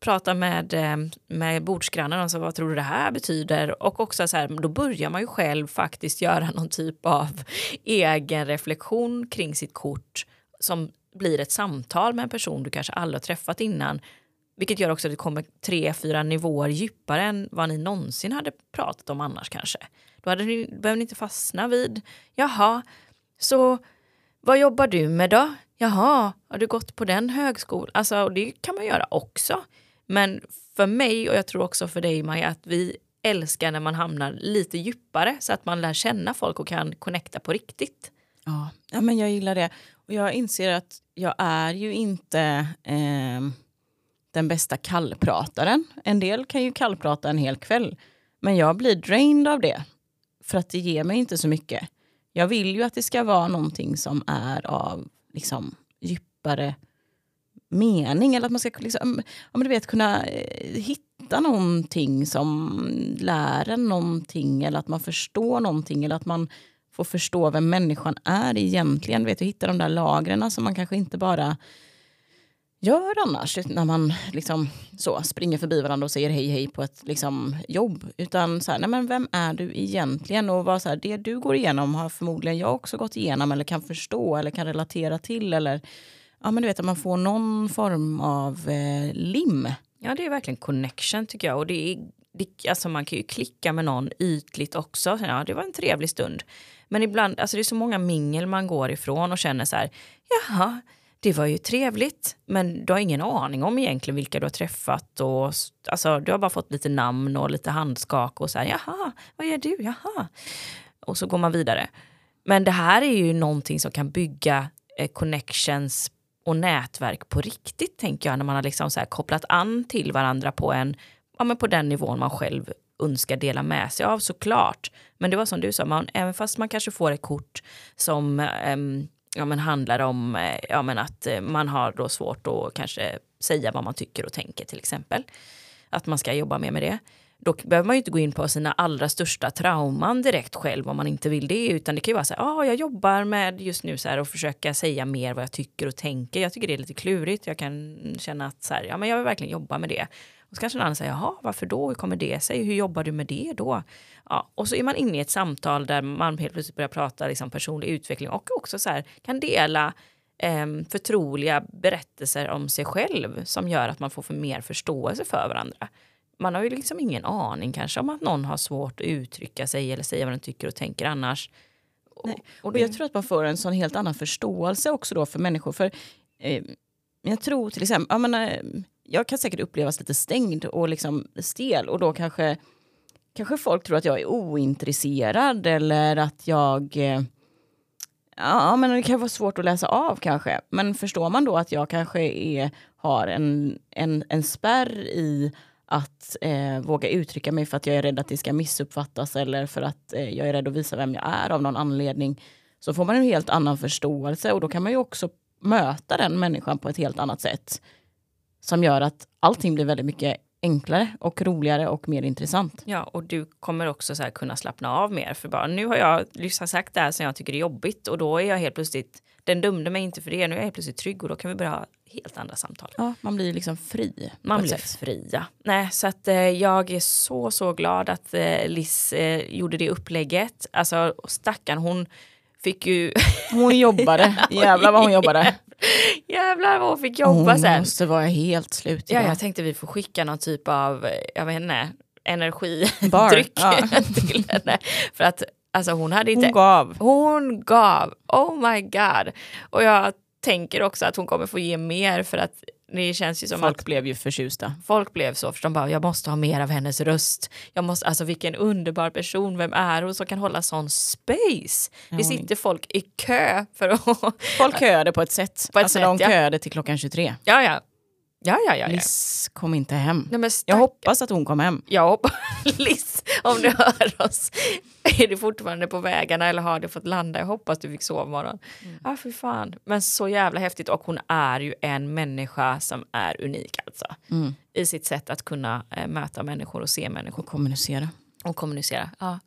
prata med, eh, med bordsgrannen och så vad tror du det här betyder? Och också så här, då börjar man ju själv faktiskt göra någon typ av egen reflektion kring sitt kort som blir ett samtal med en person du kanske aldrig har träffat innan. Vilket gör också att det kommer tre, fyra nivåer djupare än vad ni någonsin hade pratat om annars kanske. Då hade ni, behöver ni inte fastna vid, jaha, så vad jobbar du med då? Jaha, har du gått på den högskolan? Alltså, det kan man göra också. Men för mig och jag tror också för dig Maja att vi älskar när man hamnar lite djupare så att man lär känna folk och kan connecta på riktigt. Ja, ja men jag gillar det. Och jag inser att jag är ju inte eh, den bästa kallprataren. En del kan ju kallprata en hel kväll. Men jag blir drained av det. För att det ger mig inte så mycket. Jag vill ju att det ska vara någonting som är av liksom, djupare mening. Eller att man ska liksom, ja, du vet, kunna eh, hitta någonting som lär en någonting. Eller att man förstår någonting. Eller att man får förstå vem människan är egentligen. Vet, hitta de där lagren som man kanske inte bara gör annars när man liksom så springer förbi varandra och säger hej hej på ett liksom, jobb. Utan så här, nej men vem är du egentligen? Och vad så här, det du går igenom har förmodligen jag också gått igenom eller kan förstå eller kan relatera till. Eller ja, men du vet att man får någon form av eh, lim. Ja det är verkligen connection tycker jag. Och det är, det, alltså man kan ju klicka med någon ytligt också. Ja det var en trevlig stund. Men ibland, alltså det är så många mingel man går ifrån och känner så här, jaha, det var ju trevligt, men du har ingen aning om egentligen vilka du har träffat. Och, alltså, du har bara fått lite namn och lite handskak och så här, jaha, vad gör du, jaha. Och så går man vidare. Men det här är ju någonting som kan bygga eh, connections och nätverk på riktigt, tänker jag, när man har liksom så kopplat an till varandra på, en, ja, men på den nivån man själv önskar dela med sig av såklart. Men det var som du sa, man, även fast man kanske får ett kort som um, ja, men handlar om eh, ja, men att eh, man har då svårt att kanske säga vad man tycker och tänker till exempel. Att man ska jobba mer med det. Då behöver man ju inte gå in på sina allra största trauman direkt själv om man inte vill det. Utan det kan ju vara så här, ah, jag jobbar med just nu så här och försöka säga mer vad jag tycker och tänker. Jag tycker det är lite klurigt. Jag kan känna att så här, ja, men jag vill verkligen jobba med det. Och så kanske någon annan säger, jaha, varför då? Hur kommer det sig? Hur jobbar du med det då? Ja, och så är man inne i ett samtal där man helt plötsligt börjar prata liksom, personlig utveckling och också så här, kan dela eh, förtroliga berättelser om sig själv som gör att man får för mer förståelse för varandra. Man har ju liksom ingen aning kanske om att någon har svårt att uttrycka sig eller säga vad den tycker och tänker annars. Nej. Och, jag tror att man får en sån helt annan förståelse också då för människor. För eh, jag tror till exempel, jag, menar, jag kan säkert upplevas lite stängd och liksom stel och då kanske, kanske folk tror att jag är ointresserad eller att jag eh, Ja, men det kan vara svårt att läsa av kanske. Men förstår man då att jag kanske är, har en, en, en spärr i att eh, våga uttrycka mig för att jag är rädd att det ska missuppfattas eller för att eh, jag är rädd att visa vem jag är av någon anledning. Så får man en helt annan förståelse och då kan man ju också möta den människan på ett helt annat sätt. Som gör att allting blir väldigt mycket enklare och roligare och mer intressant. Ja, och du kommer också så kunna slappna av mer. För bara nu har jag liksom sagt det här som jag tycker är jobbigt och då är jag helt plötsligt, den dömde mig inte för det, nu är jag helt plötsligt trygg och då kan vi börja ha helt andra samtal. Ja, man blir liksom fri. Man blir sätt. fri, ja. Nej, så att eh, jag är så, så glad att eh, Liz eh, gjorde det upplägget. Alltså stackarn, hon fick ju... Hon jobbade, jävlar vad hon jobbade. Jävlar vad hon fick jobba hon sen. Hon måste vara helt slut. Ja, jag tänkte vi får skicka någon typ av, jag vet inte, energidryck ja. till henne. För att alltså, hon hade inte... Hon gav. Hon gav. Oh my god. Och jag tänker också att hon kommer få ge mer för att det känns ju som Folk att blev ju förtjusta. folk blev så, för de bara, jag måste ha mer av hennes röst. Jag måste, alltså vilken underbar person, vem är hon som kan hålla sån space? Det hon- sitter folk i kö för att... Folk köade på ett sätt. På ett alltså sätt, de ja. köade till klockan 23. ja, ja. Ja, ja, ja. ja. Liz kom inte hem. Nej, men Jag hoppas att hon kom hem. Jag hoppas, Liz, om du hör oss, är du fortfarande på vägarna eller har du fått landa? Jag hoppas du fick sova imorgon. Mm. Ja, för fan. Men så jävla häftigt och hon är ju en människa som är unik alltså. Mm. I sitt sätt att kunna eh, möta människor och se människor Och kommunicera. och kommunicera. Ja.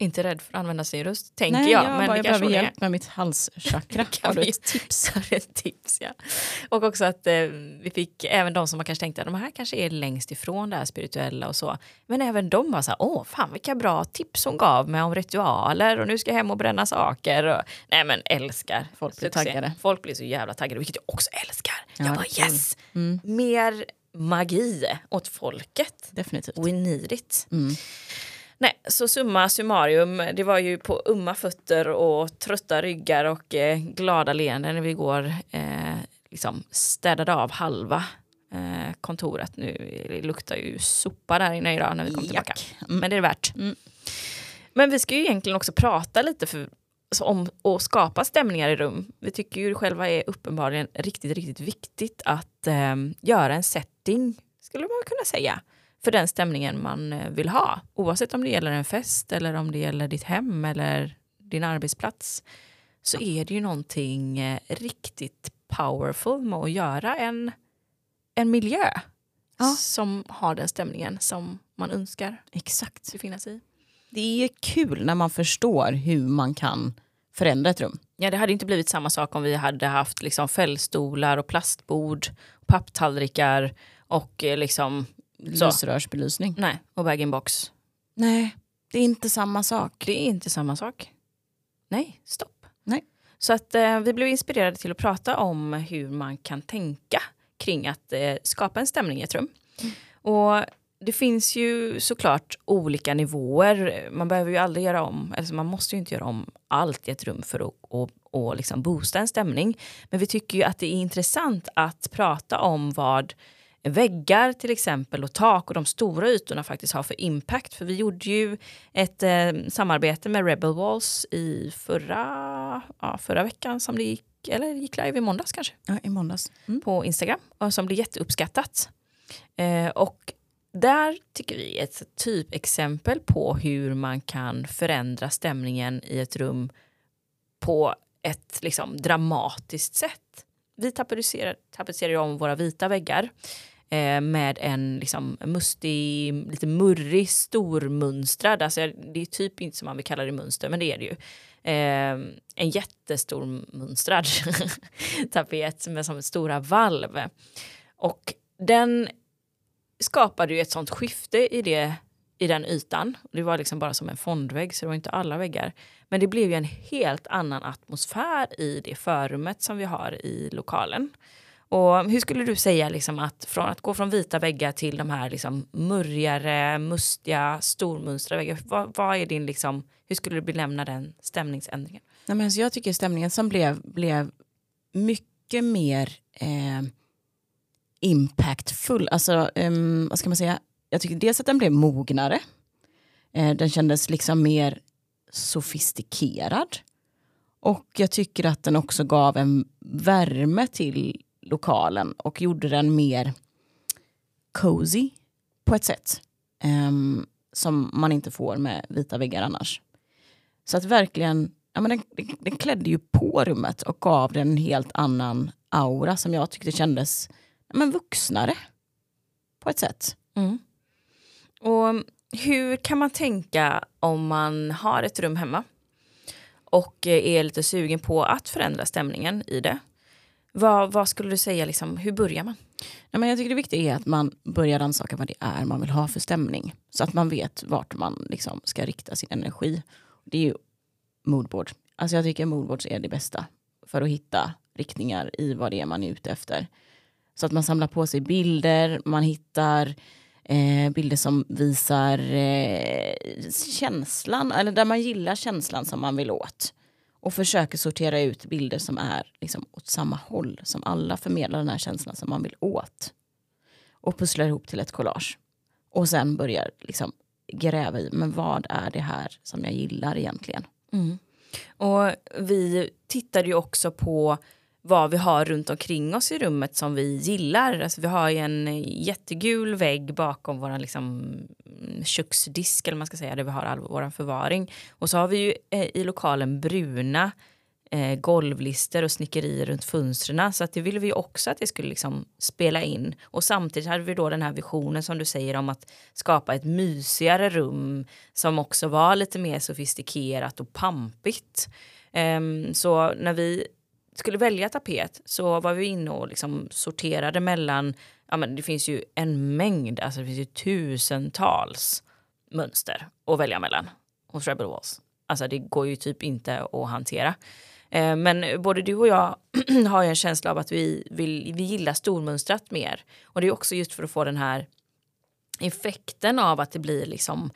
Inte rädd för att använda sin röst, tänker Nej, jag. jag, men bara, jag behöver hjälp med mitt halschakra. Har du ett tips? Ett tips, ja. Och också att eh, vi fick, även de som man kanske tänkte att de här kanske är längst ifrån det här spirituella och så. Men även de var så här, åh fan vilka bra tips hon gav mig om ritualer och nu ska jag hem och bränna saker. Och, nej men älskar. Folk blir succé. taggade. Folk blir så jävla taggade, vilket jag också älskar. Ja, jag bara yes, Mm. mer magi åt folket. Definitivt. We need it. Mm. Nej, så summa summarum, det var ju på umma fötter och trötta ryggar och eh, glada leenden när vi går eh, liksom städade av halva eh, kontoret. Nu det luktar ju sopa där inne idag när vi kom tillbaka. Mm. Men det är det värt. Mm. Men vi ska ju egentligen också prata lite för, om att skapa stämningar i rum. Vi tycker ju själva är uppenbarligen riktigt, riktigt viktigt att eh, göra en setting, skulle man kunna säga, för den stämningen man eh, vill ha. Oavsett om det gäller en fest eller om det gäller ditt hem eller din arbetsplats så är det ju någonting eh, riktigt powerful med att göra en, en miljö Ja. som har den stämningen som man önskar Exakt. befinna sig i. Det är kul när man förstår hur man kan förändra ett rum. Ja, det hade inte blivit samma sak om vi hade haft liksom fällstolar och plastbord, papptallrikar och eh, liksom. Lysrörsbelysning. nej, och bag-in-box. Nej, det är inte samma sak. Det är inte samma sak. Nej, stopp. Nej. Så att eh, vi blev inspirerade till att prata om hur man kan tänka kring att eh, skapa en stämning i ett rum. Och det finns ju såklart olika nivåer. Man behöver ju aldrig göra om, alltså man måste ju inte göra om allt i ett rum för att och, och liksom boosta en stämning. Men vi tycker ju att det är intressant att prata om vad väggar till exempel och tak och de stora ytorna faktiskt har för impact. För vi gjorde ju ett eh, samarbete med Rebel Walls i förra, ja, förra veckan som det gick, eller gick live i måndags kanske Ja, I måndags. Mm. på Instagram och som blir jätteuppskattat. Eh, och där tycker vi är ett typexempel på hur man kan förändra stämningen i ett rum på ett liksom, dramatiskt sätt. Vi tapetserar, tapetserar om våra vita väggar eh, med en liksom, mustig, lite murrig, stormönstrad, alltså, det är typ inte som man vill kalla det mönster, men det är det ju. Eh, en jättestor mönstrad tapet med som stora valv. Och den skapade ju ett sånt skifte i, det, i den ytan. Det var liksom bara som en fondvägg så det var inte alla väggar. Men det blev ju en helt annan atmosfär i det förrummet som vi har i lokalen. Och hur skulle du säga liksom att från att gå från vita väggar till de här liksom murrigare, mustiga, stormönstrade väggar. Vad, vad är din liksom, hur skulle du benämna den stämningsändringen? Nej, men alltså jag tycker stämningen som blev, blev mycket mer eh, impactfull. Alltså, ehm, vad ska man säga? Jag tycker dels att den blev mognare. Eh, den kändes liksom mer sofistikerad. Och jag tycker att den också gav en värme till lokalen och gjorde den mer cozy på ett sätt. ehm, som man inte får med vita väggar annars. Så att verkligen, ja, men den, den, den klädde ju på rummet och gav den en helt annan aura som jag tyckte kändes ja, men vuxnare. På ett sätt. Mm. Och hur kan man tänka om man har ett rum hemma och eh, är lite sugen på att förändra stämningen i det? Vad, vad skulle du säga, liksom, hur börjar man? Nej, men jag tycker det viktiga är att man börjar rannsaka vad det är man vill ha för stämning. Så att man vet vart man liksom ska rikta sin energi. Det är ju moodboard. Alltså jag tycker moodboards är det bästa för att hitta riktningar i vad det är man är ute efter. Så att man samlar på sig bilder, man hittar eh, bilder som visar eh, känslan, eller där man gillar känslan som man vill åt. Och försöker sortera ut bilder som är liksom, åt samma håll, som alla förmedlar den här känslan som man vill åt. Och pusslar ihop till ett collage. Och sen börjar liksom gräva i, men vad är det här som jag gillar egentligen? Mm. Och vi tittade ju också på vad vi har runt omkring oss i rummet som vi gillar. Alltså vi har ju en jättegul vägg bakom vår liksom, mm, köksdisk eller man ska säga, där vi har all vår förvaring. Och så har vi ju eh, i lokalen bruna eh, golvlister och snickerier runt fönstren. Så att det ville vi också att det skulle liksom spela in. Och samtidigt hade vi då den här visionen som du säger om att skapa ett mysigare rum som också var lite mer sofistikerat och pampigt. Um, så när vi skulle välja tapet så var vi inne och liksom sorterade mellan, ja men det finns ju en mängd, alltså det finns ju tusentals mönster att välja mellan hos Rebel Walls. Alltså det går ju typ inte att hantera. Eh, men både du och jag har ju en känsla av att vi, vill, vi gillar stormönstrat mer. Och det är också just för att få den här effekten av att det blir liksom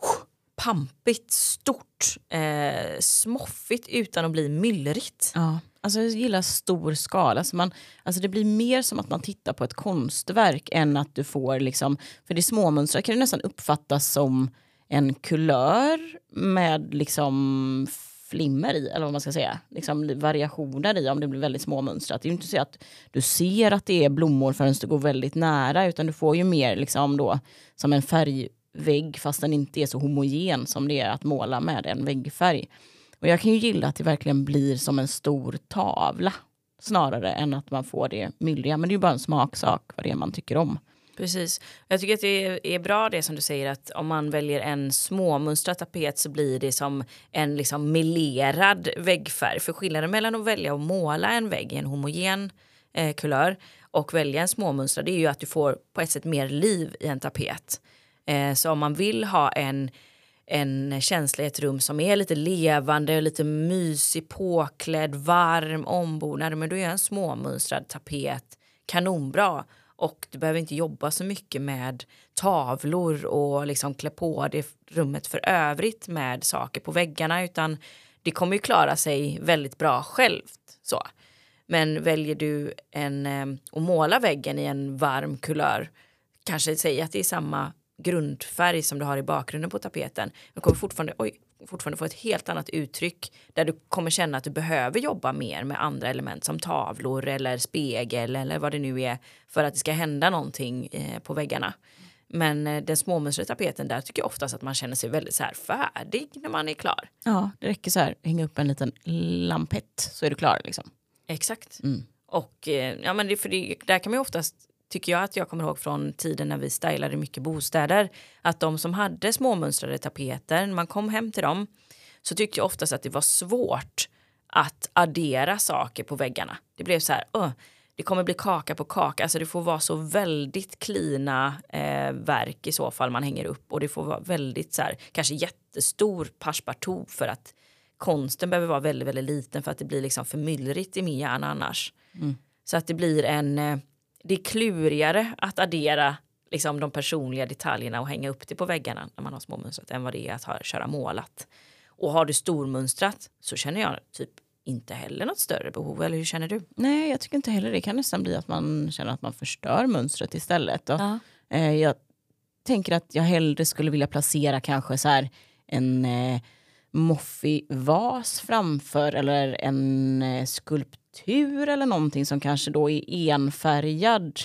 oh, pampigt, stort, eh, smoffigt utan att bli myllrigt. Ja. Alltså jag gillar stor skala. Alltså man, alltså det blir mer som att man tittar på ett konstverk än att du får... liksom, För det småmönstrar kan det nästan uppfattas som en kulör med liksom flimmer i, eller vad man ska säga. Liksom variationer i om det blir väldigt småmönstrat. Det är ju inte så att du ser att det är blommor förrän du går väldigt nära utan du får ju mer liksom då som en färgvägg fast den inte är så homogen som det är att måla med en väggfärg. Och jag kan ju gilla att det verkligen blir som en stor tavla snarare än att man får det myllriga. Men det är ju bara en smaksak vad det är man tycker om. Precis. Jag tycker att det är bra det som du säger att om man väljer en småmönstrad tapet så blir det som en liksom melerad väggfärg. För skillnaden mellan att välja att måla en vägg i en homogen eh, kulör och välja en småmönstrad det är ju att du får på ett sätt mer liv i en tapet. Eh, så om man vill ha en en känsla i ett rum som är lite levande, lite mysig, påklädd, varm, ombonad. Men då är en småmönstrad tapet kanonbra. Och du behöver inte jobba så mycket med tavlor och liksom klä på det rummet för övrigt med saker på väggarna utan det kommer ju klara sig väldigt bra självt. Så. Men väljer du en, och att måla väggen i en varm kulör, kanske säg att det är samma grundfärg som du har i bakgrunden på tapeten. Du kommer fortfarande, oj, fortfarande få ett helt annat uttryck där du kommer känna att du behöver jobba mer med andra element som tavlor eller spegel eller vad det nu är för att det ska hända någonting eh, på väggarna. Men eh, den småmönstrade tapeten där tycker jag oftast att man känner sig väldigt så här färdig när man är klar. Ja, det räcker så här, hänga upp en liten lampett så är du klar liksom. Exakt. Mm. Och eh, ja, men det, för det, där kan man ju oftast tycker jag att jag kommer ihåg från tiden när vi stylade mycket bostäder. Att de som hade småmönstrade tapeter, när man kom hem till dem så tyckte jag oftast att det var svårt att addera saker på väggarna. Det blev så här, uh, det kommer bli kaka på kaka, alltså det får vara så väldigt klina eh, verk i så fall man hänger upp och det får vara väldigt så här, kanske jättestor passepartout för att konsten behöver vara väldigt, väldigt liten för att det blir liksom för myllrigt i min hjärna annars. Mm. Så att det blir en eh, det är klurigare att addera liksom, de personliga detaljerna och hänga upp det på väggarna när man har småmönstrat än vad det är att ha, köra målat. Och har du stormönstrat så känner jag typ inte heller något större behov. Eller hur känner du? Nej, jag tycker inte heller det. kan nästan bli att man känner att man förstör mönstret istället. Och, ja. eh, jag tänker att jag hellre skulle vilja placera kanske så här en eh, moffig vas framför eller en eh, skulptur struktur eller någonting som kanske då är enfärgad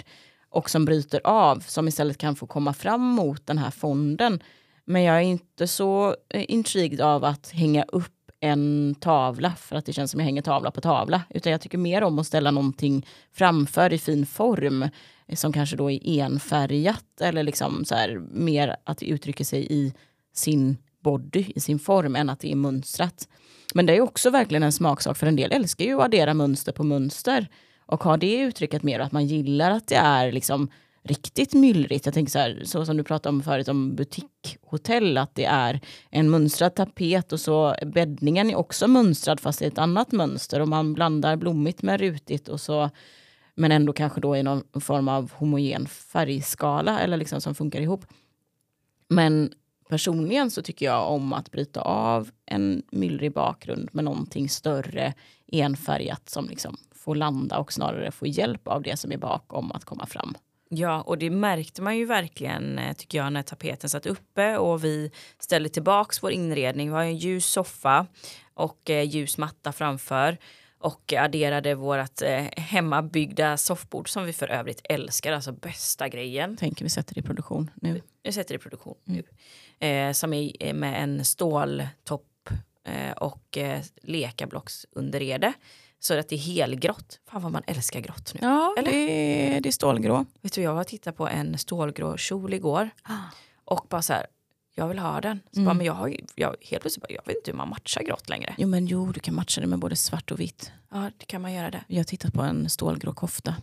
och som bryter av som istället kan få komma fram mot den här fonden. Men jag är inte så eh, intrigued av att hänga upp en tavla för att det känns som jag hänger tavla på tavla. Utan jag tycker mer om att ställa någonting framför i fin form eh, som kanske då är enfärgat eller liksom så här, mer att det uttrycker sig i sin body, i sin form, än att det är mönstrat. Men det är också verkligen en smaksak, för en del älskar ju att addera mönster på mönster och ha det uttrycket mer, att man gillar att det är liksom riktigt myllrigt. Jag tänker så här, så som du pratade om förut om butikshotell, att det är en mönstrad tapet och så bäddningen är också mönstrad fast i ett annat mönster och man blandar blommigt med rutigt och så Men ändå kanske då i någon form av homogen färgskala eller liksom som funkar ihop. Men personligen så tycker jag om att bryta av en myllrig bakgrund med någonting större enfärgat som liksom får landa och snarare få hjälp av det som är bakom att komma fram. Ja, och det märkte man ju verkligen eh, tycker jag när tapeten satt uppe och vi ställde tillbaks vår inredning. Vi har en ljus soffa och eh, ljus matta framför och adderade vårt eh, hemmabyggda soffbord som vi för övrigt älskar, alltså bästa grejen. Tänker vi sätter i produktion nu. Vi sätter i produktion mm. nu. Eh, som är med en ståltopp eh, och eh, lekablocksunderrede. Så att det är helgrått. Fan vad man älskar grått nu. Ja, Eller? Det, det är stålgrå. Vet du, jag var tittade på en stålgrå kjol igår. Ah. Och bara så här, jag vill ha den. Så mm. bara, men jag, har, jag, helt plötsligt bara, jag vet inte hur man matchar grått längre. Jo men jo, du kan matcha det med både svart och vitt. Ja, det kan man göra det. Jag har tittat på en stålgrå kofta.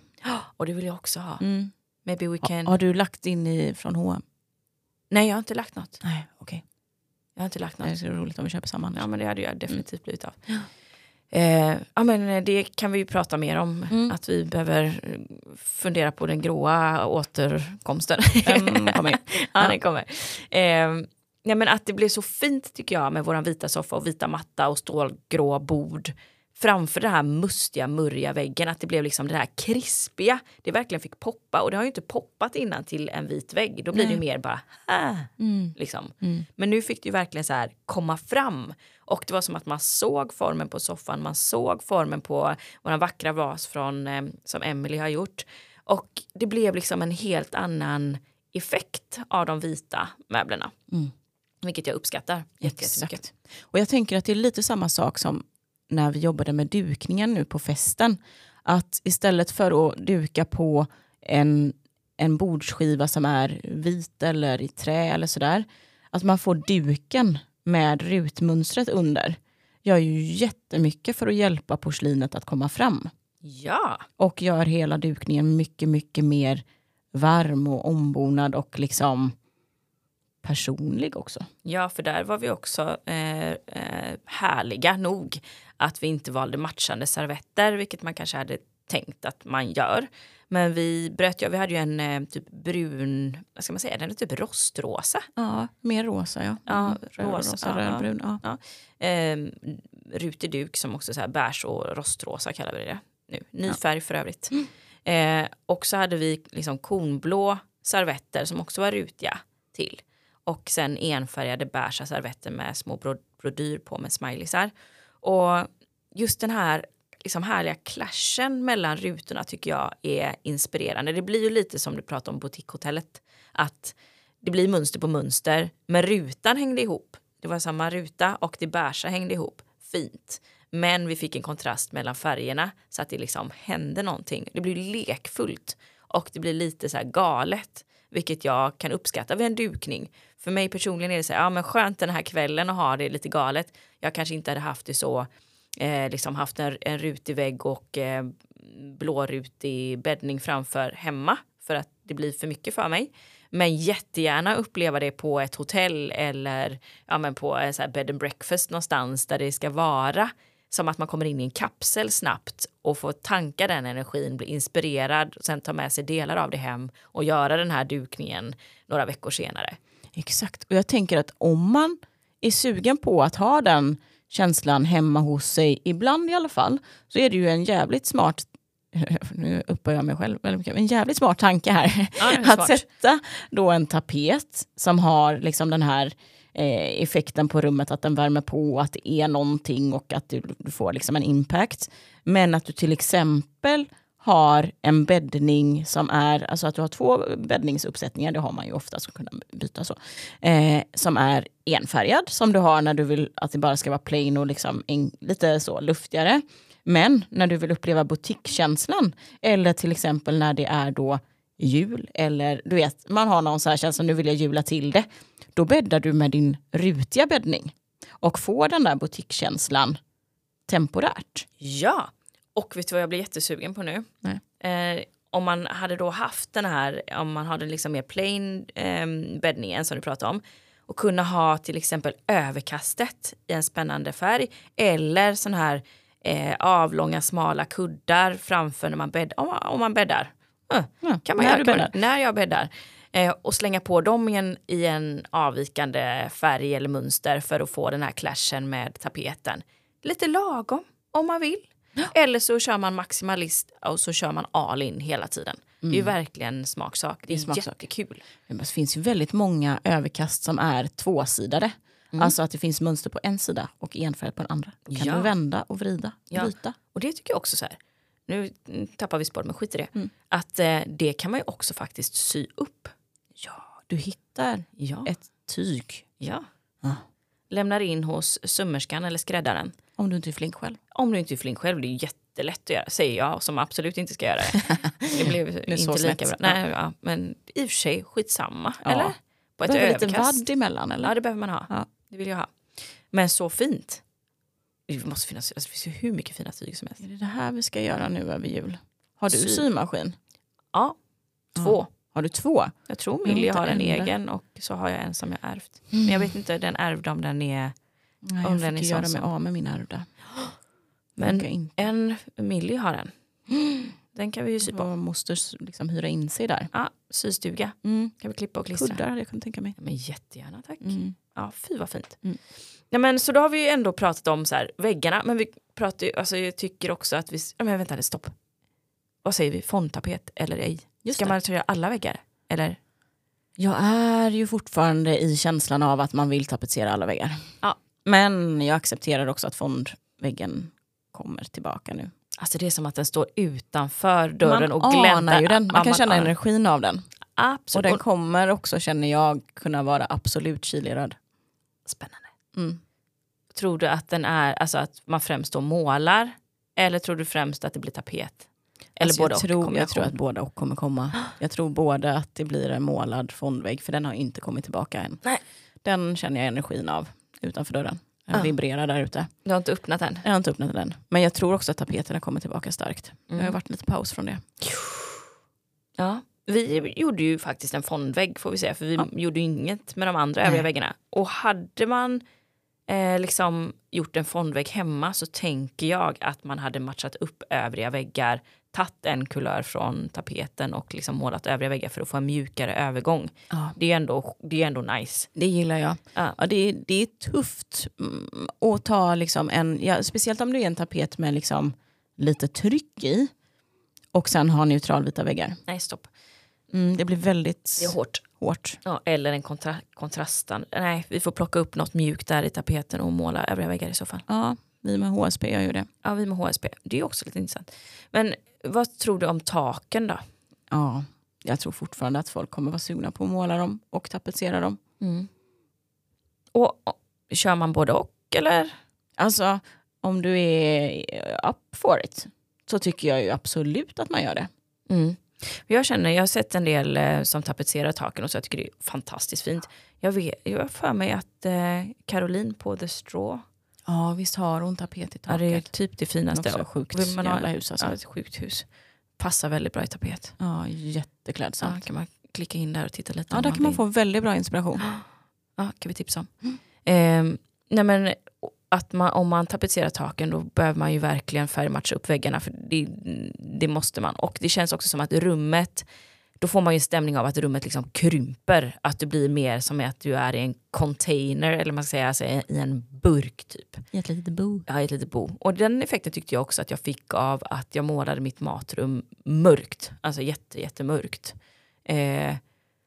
och det vill jag också ha. Mm. Maybe we can... Ha, har du lagt in i från H&M? Nej, jag har inte lagt något. Nej, okej. Okay. Jag har inte lagt något. Det är så roligt om vi köper samma. Ja, men det hade jag definitivt mm. blivit av. Ja. Eh, ja, men eh, det kan vi ju prata mer om, mm. att vi behöver fundera på den gråa återkomsten. Den kommer. ja, den kommer. Eh, ja, men att det blev så fint tycker jag med våran vita soffa och vita matta och stålgrå bord framför den här mustiga, murriga väggen. Att det blev liksom det här krispiga. Det verkligen fick poppa och det har ju inte poppat innan till en vit vägg. Då blir Nej. det mer bara äh, mm. liksom. Mm. Men nu fick det ju verkligen så här komma fram. Och det var som att man såg formen på soffan, man såg formen på våra vackra vas från, eh, som Emily har gjort. Och det blev liksom en helt annan effekt av de vita möblerna. Mm. Vilket jag uppskattar jättemycket. Och jag tänker att det är lite samma sak som när vi jobbade med dukningen nu på festen. Att istället för att duka på en, en bordsskiva som är vit eller i trä eller sådär. Att man får duken med rutmönstret under gör ju jättemycket för att hjälpa porslinet att komma fram. Ja. Och gör hela dukningen mycket, mycket mer varm och ombonad och liksom personlig också. Ja, för där var vi också eh, eh, härliga nog att vi inte valde matchande servetter, vilket man kanske hade tänkt att man gör. Men vi bröt ju, vi hade ju en eh, typ brun, vad ska man säga, den är typ rostrosa. Ja, mer rosa ja. Ja, mm, rosa, rosa rödbrun. Ja. Ja. Eh, rutig duk som också så här beige och rostrosa kallar vi det nu. Ny ja. färg för övrigt. Mm. Eh, och så hade vi liksom kornblå servetter som också var rutiga till. Och sen enfärgade beiga servetter med små brodyr på med smileysar. Och just den här liksom härliga clashen mellan rutorna tycker jag är inspirerande. Det blir ju lite som du pratade om boutiquehotellet. Att det blir mönster på mönster, men rutan hängde ihop. Det var samma ruta och det beiga hängde ihop fint. Men vi fick en kontrast mellan färgerna så att det liksom hände någonting. Det blir lekfullt och det blir lite så här galet, vilket jag kan uppskatta vid en dukning. För mig personligen är det så här, ja men skönt den här kvällen att ha det lite galet. Jag kanske inte hade haft det så, eh, liksom haft en, en rutig vägg och eh, blårutig bäddning framför hemma för att det blir för mycket för mig. Men jättegärna uppleva det på ett hotell eller ja, men på en så här bed and breakfast någonstans där det ska vara som att man kommer in i en kapsel snabbt och får tanka den energin, bli inspirerad och sen ta med sig delar av det hem och göra den här dukningen några veckor senare. Exakt, och jag tänker att om man är sugen på att ha den känslan hemma hos sig, ibland i alla fall, så är det ju en jävligt smart nu uppar jag mig själv, en jävligt smart tanke här. Ja, att sätta då en tapet som har liksom den här eh, effekten på rummet, att den värmer på, att det är någonting och att du, du får liksom en impact. Men att du till exempel har en bäddning som är, alltså att du har två bäddningsuppsättningar, det har man ju ofta så kunna byta så, eh, som är enfärgad som du har när du vill att det bara ska vara plain och liksom en, lite så luftigare. Men när du vill uppleva butikkänslan, eller till exempel när det är då jul eller du vet, man har någon så här känsla, nu vill jag jula till det. Då bäddar du med din rutiga bäddning och får den där boutiquekänslan temporärt. Ja, och vet du vad jag blir jättesugen på nu? Eh, om man hade då haft den här, om man hade liksom mer plain eh, bäddningen som du pratade om och kunna ha till exempel överkastet i en spännande färg eller sån här eh, avlånga smala kuddar framför när man bäddar. Om, om man bäddar. Ja, kan man när göra, du bäddar. när jag bäddar. Eh, och slänga på dem i en, i en avvikande färg eller mönster för att få den här clashen med tapeten. Lite lagom om man vill. Eller så kör man maximalist och så kör man all in hela tiden. Det är ju verkligen smaksak. Det är, smaksak. jättekul. Det finns ju väldigt många överkast som är tvåsidade. Alltså att det finns mönster på en sida och enfärg på den andra. Då kan Ja. du vända och vrida, Ja. byta. Och det tycker jag också så här. Nu mm, tappar vi spår, men skit i det. Mm. Att eh, det kan man ju också faktiskt sy upp. Ja, du hittar Ja. ett tyg. ja. Ja. Lämnar in hos sömmerskan eller skräddaren. Om du inte är flink själv. Om du inte är flink själv, det är jättelätt att göra. Säger jag som absolut inte ska göra det. Det blev är inte lika snett. bra. Nej, ja, men i och för sig, skitsamma. Ja. Eller? På ett Behöver lite vadd emellan eller? Ja, det behöver man ha. Ja. Det vill jag ha. Men så fint. Det måste finnas, alltså, det finns ju hur mycket fina tyg som helst. Är det det här vi ska göra nu över jul? Har du Sy. symaskin? Ja, två. Har du två? Jag tror Millie har en inte en egen och så har jag en som jag ärvt. Men jag vet inte, den ärvde om den är... Nej, Om jag den är fick sån göra mig av med min ärvda. Men en Millie har en. Den kan vi ju sy på. Och måste s- liksom hyra in sig där. Ja, systuga. Mm. Kan vi klippa och klistra. Kuddar hade jag kunnat tänka mig. Ja, men jättegärna, tack. Mm. Ja, fy vad fint. Mm. Ja, men, så då har vi ju ändå pratat om så här, väggarna, men vi pratar ju, alltså, jag tycker också att vi... Men vänta, stopp. Vad säger vi? Fondtapet eller ej? Just Ska det. man göra alla väggar? Eller? Jag är ju fortfarande i känslan av att man vill tapetsera alla väggar. Ja. Men jag accepterar också att fondväggen kommer tillbaka nu. Alltså det är som att den står utanför dörren man och gläntar. anar ju den, man Ja, kan känna anar. energin av den. Och Absolut. den kommer också, känner jag, kunna vara absolut chileröd. Spännande. Mm. Tror du att den är, alltså att man främst då målar? Eller tror du främst att det blir tapet? Eller Alltså både jag, tror, jag tror att båda och kommer komma. Jag tror både att det blir en målad fondvägg, för den har inte kommit tillbaka än. Nej. Den känner jag energin av utanför dörren. Den Ja. vibrerar där ute. Du har inte öppnat den? Jag har inte öppnat den. Men jag tror också att tapeterna kommer tillbaka starkt. Det har Mm. varit lite paus från det. Ja. Vi gjorde ju faktiskt en fondvägg får vi säga, för vi Ja. gjorde inget med de andra övriga väggarna. Och hade man eh, liksom gjort en fondvägg hemma så tänker jag att man hade matchat upp övriga väggar, tagit en kulör från tapeten och liksom målat övriga väggar för att få en mjukare övergång. Ja. Det är ändå, det är ändå nice. Det gillar jag. Ja. Ja, det, är, det är tufft mm, att ta liksom en, ja, speciellt om det är en tapet med liksom lite tryck i och sen ha neutralvita väggar. Nej, stopp. Mm, det blir väldigt Det är hårt. hårt. Ja, eller en kontra kontrastan. Nej, vi får plocka upp något mjukt där i tapeten och måla övriga väggar i så fall. Ja, vi med HSP gör ju det. Ja, vi med HSB. Det är också lite intressant. Men vad tror du om taken då? Ja, jag tror fortfarande att folk kommer vara sugna på att måla dem och tapetsera dem. Och, och kör man både och eller? Alltså, om du är up for it så tycker jag ju absolut att man gör det. Mm. Jag känner, jag har sett en del eh, som tapetserar taken och så jag tycker det är fantastiskt fint. Jag, vet, jag har för mig att eh, Caroline på The Straw, Ja, visst har hon tapet i ja, det är taket. typ det finaste. också sjukt Vill man ha- jävla hus alltså. Ja, ett sjukt hus. Passar väldigt bra i tapet. Ja, Ja, jätteklädsamt. kan man klicka in där och titta lite Ja, där kan man få väldigt bra inspiration. Ja, kan vi tipsa om. Ehm, nej men, att man, om man tapetserar taken då behöver man ju verkligen färgmatcha upp väggarna. För det, det måste man. Och det känns också som att rummet, då får man ju en stämning av att rummet liksom krymper. Att det blir mer som att du är i en container eller man ska säga alltså i en burk typ. I ett litet bo. Ja, i ett litet bo. Och den effekten tyckte jag också att jag fick av att jag målade mitt matrum mörkt. Alltså jätte, jättemörkt. Eh,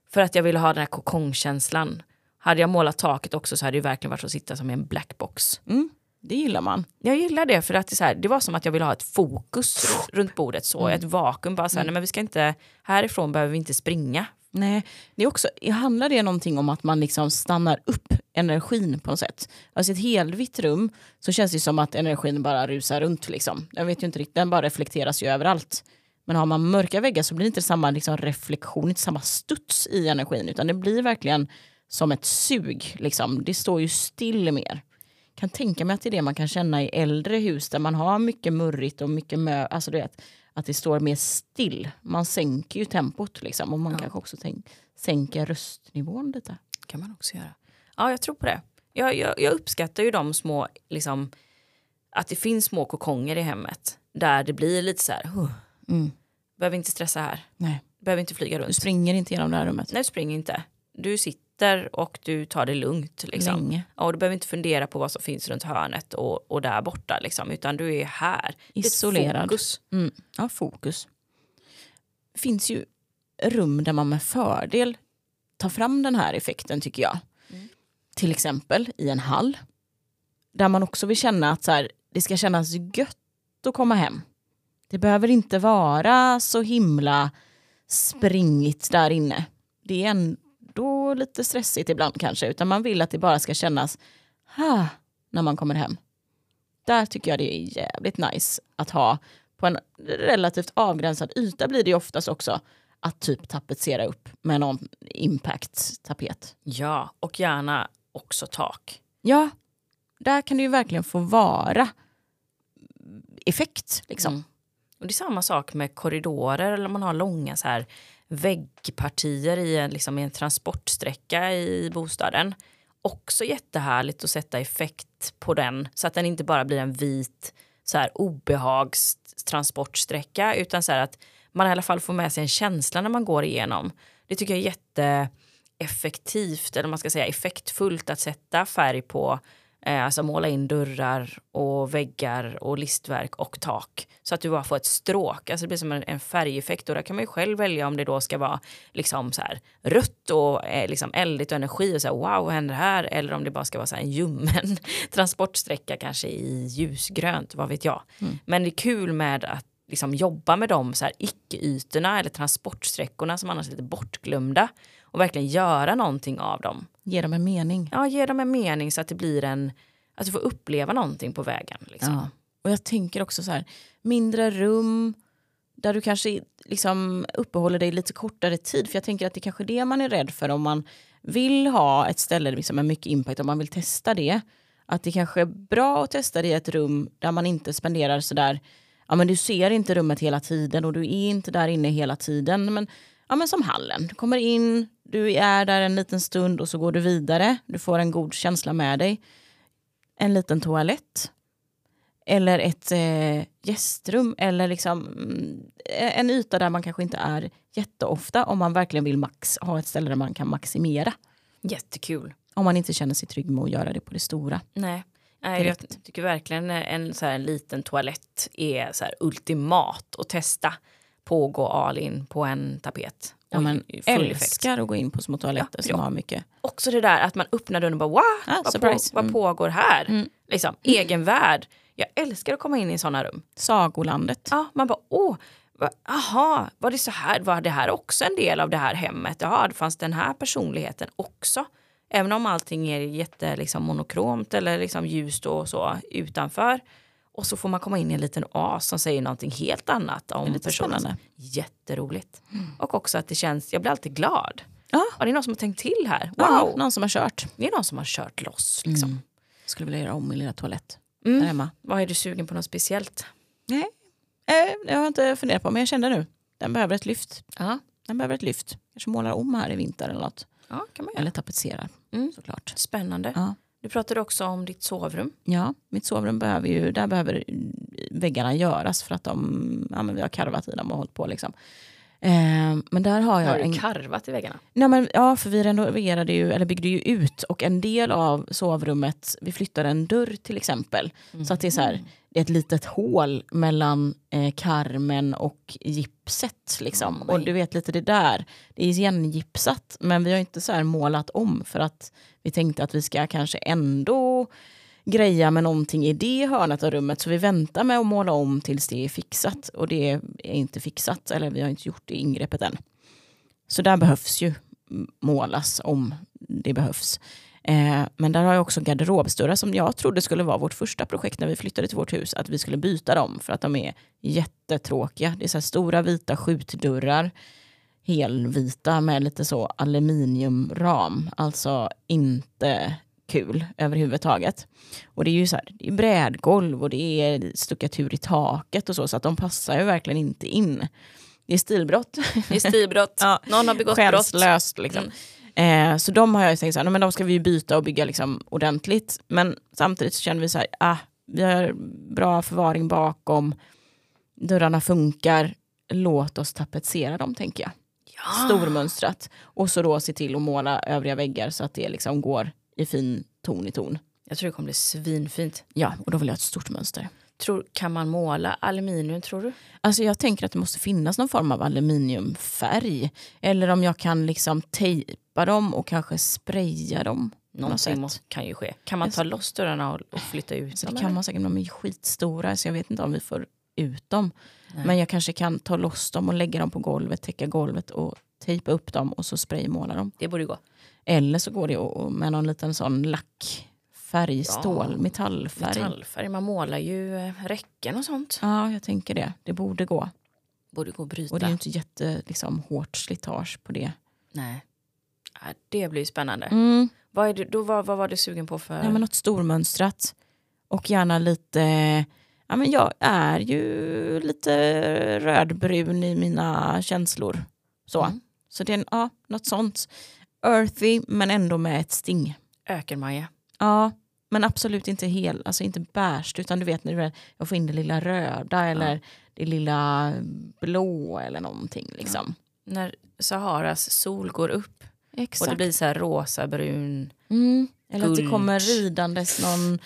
för att jag ville ha den här kokongkänslan. Hade jag målat taket också så hade det verkligen varit att sitta som i en blackbox. Mm, det gillar man. Jag gillar det för att det, så här, det var som att jag ville ha ett fokus runt bordet. så Ett vakuum. Bara så här, nej, men vi ska inte, härifrån behöver vi inte springa. Nej, det är också, handlar det någonting om att man liksom stannar upp energin på något sätt? Alltså ett helvitt rum så känns det som att energin bara rusar runt. Liksom. Jag vet ju inte riktigt, den bara reflekteras ju överallt. Men har man mörka väggar så blir det inte samma liksom, reflektion, inte samma studs i energin utan det blir verkligen som ett sug. Liksom. Det står ju still mer. Kan tänka mig att det är det man kan känna i äldre hus där man har mycket murrigt och mycket mö, alltså du vet, att det står mer still. Man sänker ju tempot liksom och man Ja. kanske också tänk, sänker röstnivån lite. kan man också göra. Ja, jag tror på det. Jag, jag, jag uppskattar ju de små, liksom, att det finns små kokonger i hemmet där det blir lite så här, huh, Mm. behöver inte stressa här, Nej, behöver inte flyga du runt. springer inte genom det här rummet. Nej, spring inte. Du sitter och du tar det lugnt. Liksom. Länge. Och du behöver inte fundera på vad som finns runt hörnet och, och där borta, liksom, utan du är här. Isolerad. Fokus. Mm. Ja, fokus. Det finns ju rum där man med fördel tar fram den här effekten tycker jag. Mm. Till exempel i en hall. Där man också vill känna att så här, det ska kännas gött att komma hem. Det behöver inte vara så himla springigt där inne. Det är ändå lite stressigt ibland kanske. Utan man vill att det bara ska kännas ha när man kommer hem. Där tycker jag det är jävligt nice att ha på en relativt avgränsad yta blir det ju oftast också att typ tapetsera upp med någon impact-tapet. Ja, och gärna också tak. Ja, där kan det ju verkligen få vara effekt. Liksom. Mm. Och det är samma sak med korridorer eller om man har långa så här väggpartier i en, liksom, i en transportsträcka i bostaden. Också jättehärligt att sätta effekt på den så att den inte bara blir en vit så här obehagstransportsträcka utan så här att man i alla fall får med sig en känsla när man går igenom. Det tycker jag är jätteeffektivt eller man ska säga effektfullt att sätta färg på alltså måla in dörrar och väggar och listverk och tak. Så att du bara får ett stråk. Alltså det blir som en, en färgeffekt. Och där kan man ju själv välja om det då ska vara liksom så här rött och eh, liksom eldigt och energi och så här, wow vad händer här? Eller om det bara ska vara så här en ljummen transportsträcka kanske i ljusgrönt, vad vet jag. Mm. Men det är kul med att liksom jobba med de så här icke-ytorna eller transportsträckorna som annars är lite bortglömda och verkligen göra någonting av dem. Ge dem en mening. Ja, ge dem en mening så att det blir en, att du får uppleva någonting på vägen. Liksom. Ja. Och jag tänker också så här, mindre rum där du kanske liksom uppehåller dig lite kortare tid. För jag tänker att det är kanske är det man är rädd för om man vill ha ett ställe liksom med mycket impact, om man vill testa det. Att det kanske är bra att testa det i ett rum där man inte spenderar sådär, ja men du ser inte rummet hela tiden och du är inte där inne hela tiden. Men, ja men som hallen, du kommer in, du är där en liten stund och så går du vidare. Du får en god känsla med dig. En liten toalett eller ett eh, gästrum eller liksom mm, en yta där man kanske inte är jätteofta om man verkligen vill max, ha ett ställe där man kan maximera. Jättekul. Om man inte känner sig trygg med att göra det på det stora. Nej. Nej, jag tycker verkligen en, så här, en liten toalett är så här, ultimat att testa på att gå all in på en tapet. Ja, man effekt. älskar att gå in på små toaletter Ja, som ja. har mycket. Också det där att man öppnar dörren och bara wow, Ah, vad, på, vad Mm. pågår här? Mm. Liksom, egen värld. Jag älskar att komma in i sådana rum. Sagolandet. Ja, man bara åh, va- aha, var det så här, var det här också en del av det här hemmet? Jaha, det fanns den här personligheten också. Även om allting är jätte liksom, monokromt eller liksom, ljust och så utanför. Och så får man komma in i en liten oas som säger någonting helt annat om personen. spännande. Jätteroligt. Och också att det känns, jag blir alltid glad. Ja. Ja, det är någon som har tänkt till här. Wow, Ja, någon som har kört. det är någon som har kört loss. Liksom. Mm. Skulle vilja göra om min lilla toalett Mm. där hemma. Vad är du sugen på något speciellt? Nej, eh, det har jag inte funderat på men jag kände nu. Den behöver ett lyft. Ja, Den behöver ett lyft. Kanske målar om här i vinter eller något. ja kan man göra. Eller tapetserar Mm. såklart. Spännande. Du pratade också om ditt sovrum. Ja, mitt sovrum behöver ju, där behöver väggarna göras för att de, ja men vi har karvat i dem och hållit på liksom. Eh, men där har jag Har du en, karvat i väggarna? nej men, ja för vi renoverade ju, eller byggde ju ut och en del av sovrummet, vi flyttade en dörr till exempel. Så att det är så här, ett litet hål mellan eh, karmen och gipset liksom. Åh, och du vet lite det där, det är igengipsat men vi har inte så här målat om för att vi tänkte att vi ska kanske ändå greja med någonting i det hörnet av rummet så vi väntar med att måla om tills det är fixat och det är inte fixat eller vi har inte gjort det ingreppet än. Så där behövs ju målas om det behövs. Eh, men där har jag också garderobsdörrar som jag trodde skulle vara vårt första projekt när vi flyttade till vårt hus. Att vi skulle byta dem för att de är jättetråkiga. Det är så stora vita skjutdörrar. Helvita med lite så aluminiumram. Alltså inte kul överhuvudtaget. Och det är ju så här, det är brädgolv och det är stuckatur i taket och så. Så att de passar ju verkligen inte in. Det är stilbrott. Det är stilbrott. Ja. Någon har begått brott. Liksom. Eh, så de har jag tänkt så här, "Nej, men de ska vi byta och bygga liksom ordentligt. Men samtidigt så känner vi så här, ah, vi har bra förvaring bakom, dörrarna funkar, låt oss tapetsera dem tänker jag. Ja. Stormönstrat. Och så då se till att måla övriga väggar så att det liksom går i fin ton i ton. Jag tror det kommer bli svinfint. Ja, och då vill jag ha ett stort mönster. Tror, kan man måla aluminium tror du? Alltså jag tänker att det måste finnas någon form av aluminiumfärg. Eller om jag kan liksom tejpa dem och kanske spraya dem. Någonting måste, kan ju ske. Kan man ta loss dörrarna och, och flytta ut Så dem? det kan man säkert, de är skitstora så jag vet inte om vi får ut dem. Nej. Men jag kanske kan ta loss dem och lägga dem på golvet, täcka golvet och tejpa upp dem och så spraymåla dem. Det borde gå. Eller så går det med någon liten sån lackfärg, Ja, metallfärg. Metallfärg, man målar ju eh, räcken och sånt. Ja, jag tänker det. Det borde gå. Borde gå att bryta. Och det är ju inte jätte liksom, hårt slitage på det. Nej. Ja, det blir spännande. Mm. Vad, är det, då, vad, vad var du sugen på för... Ja, men något stormönstrat. Och gärna lite... Ja, men jag är ju lite rödbrun i mina känslor. Så, Mm. så det är en, ja, något sånt. Earthy men ändå med ett sting. Ökenmaja. Ja, men absolut inte hel, alltså inte beige utan du vet när jag får in det lilla röda eller det lilla blå eller någonting. Liksom. När Saharas sol går upp och Exakt. det blir så här rosa, brun. Mm. Eller att det Guld. kommer ridandes någon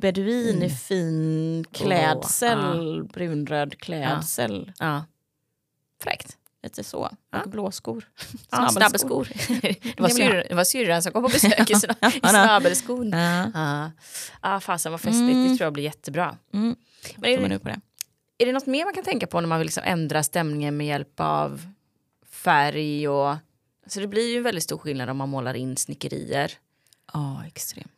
beduin i fin klädsel, brunröd klädsel. Ja. Fräckt. Lite så. Ja. Och blåskor. Ja, Snabbelskor. det, var det var syrran som kom på besök i, sna, i Ja. snabbelskon. Ja. Ja, ah, fasen vad festligt. Mm. Det tror jag blir jättebra. Mm. Men är det, på det? är det något mer man kan tänka på när man vill liksom ändra stämningen med hjälp av färg och... Så det blir ju en väldigt stor skillnad om man målar in snickerier. Ja, extremt stor.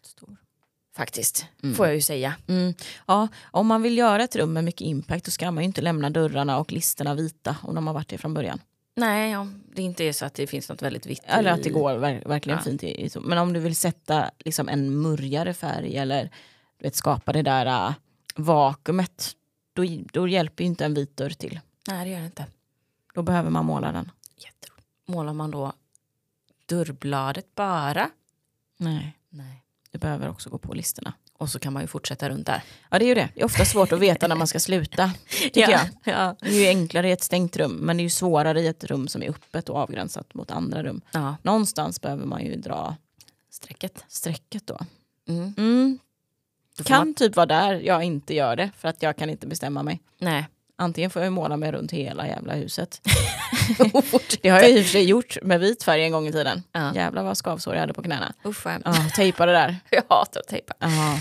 Faktiskt, Mm. får jag ju säga. Mm. Ja, om man vill göra ett rum med mycket impact då ska man ju inte lämna dörrarna och listerna vita om de har varit det från början. Nej, ja, det inte är så att det finns något väldigt vitt Eller att det går ver- verkligen Ja. fint. I, men om du vill sätta liksom en murrigare färg eller du vet, skapa det där äh, vakuumet då, då hjälper ju inte en vit dörr till. Nej, det gör det inte. Då behöver man måla den. Jätteroligt. Målar man då dörrbladet bara? Nej, Nej. Du behöver också gå på listorna. Och så kan man ju fortsätta runt där. Ja det är ju det. Det är ofta svårt att veta när man ska sluta. Tycker Ja. jag. Ja. Det är ju enklare i ett stängt rum men det är ju svårare i ett rum som är öppet och avgränsat mot andra rum. ja. Någonstans behöver man ju dra Strecket. strecket då. Mm. Mm. Kan Man, typ vara där jag inte gör det för att jag kan inte bestämma mig. nej. Antingen får jag måla mig runt hela jävla huset. det har jag i och för sig gjort med vit färg en gång i tiden. Ja. Jävlar vad skavsår jag hade på knäna. Usch tejpa det där. Jag hatar att tejpa. Ja.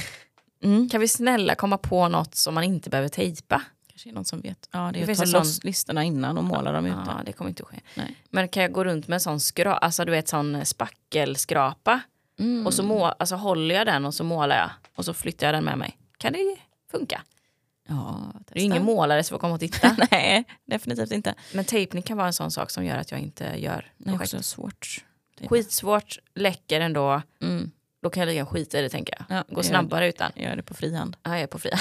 Mm. Kan vi snälla komma på något som man inte behöver tejpa? Kanske är någon som vet. Ja, det Det är att ta loss sån- listorna innan och måla dem ute. Ja, det kommer inte att ske. Nej. Men kan jag gå runt med en sån skra, alltså du vet sån spackelskrapa Mm. och så må, alltså, håller jag den och så målar jag och så flyttar jag den med mig. Kan det funka? Ja, Det är ingen målare som får komma och titta. Nej, definitivt inte. Men tejpning kan vara en sån sak som gör att jag inte gör Det är projekt. också svårt. Skitsvårt, läcker ändå. Mm. Då kan jag lika skita i det tänker jag. Ja, Gå jag snabbare utan. Gör, gör det på fri hand. Ja, jag är på fria.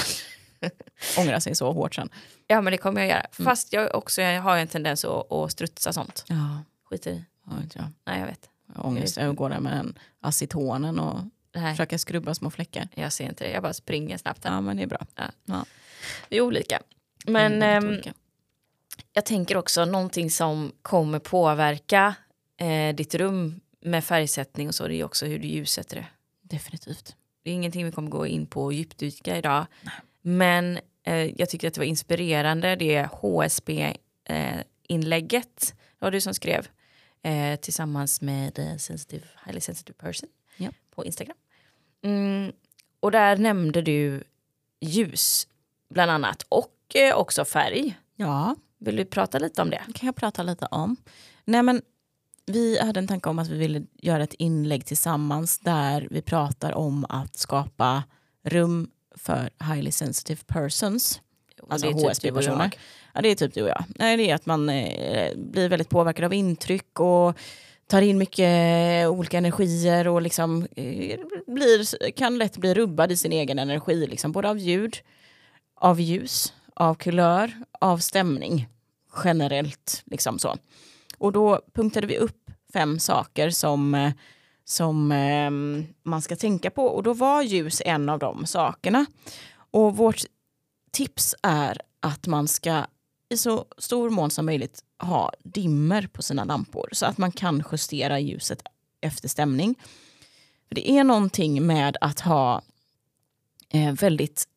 Ångra sig så hårt sen. Ja men det kommer jag göra. Mm. Fast jag, också, jag har en tendens att, att strutsa sånt. Ja, Skit i. ja inte jag. Nej jag vet. Jag har ångest. Jag går där med den acetonen och Nej, försöker skrubba små fläckar. jag ser inte det. Jag bara springer snabbt. Här. Ja, men det är bra. Vi är olika. Men Mm, ehm, olika. jag tänker också någonting som kommer påverka eh, ditt rum med färgsättning och så. Det är också hur du ljussätter det. Definitivt. Det är ingenting vi kommer gå in på och djupdyka idag. Men eh, jag tycker att det var inspirerande det HSB-inlägget. det var du som skrev eh, tillsammans med eh, sensitive, Highly Sensitive Person Ja. på Instagram. Mm, och där nämnde du ljus bland annat och eh, också färg. Ja, Vill du prata lite om det? kan jag prata lite om. Nej, men vi hade en tanke om att vi ville göra ett inlägg tillsammans där vi pratar om att skapa rum för highly sensitive persons. Alltså Och det är typ och HSB-personer. Ja, det är typ du och jag. Nej, det är att man eh, blir väldigt påverkad av intryck och tar in mycket olika energier och liksom eh, blir, kan lätt bli rubbad i sin egen energi, liksom, både av ljud, av ljus, av kulör, av stämning generellt. Liksom så. Och då punktade vi upp fem saker som, eh, som eh, man ska tänka på. Och då var ljus en av de sakerna. Och vårt tips är att man ska i så stor mån som möjligt ha dimmer på sina lampor så att man kan justera ljuset efter stämning. För Det är någonting med att ha eh, väldigt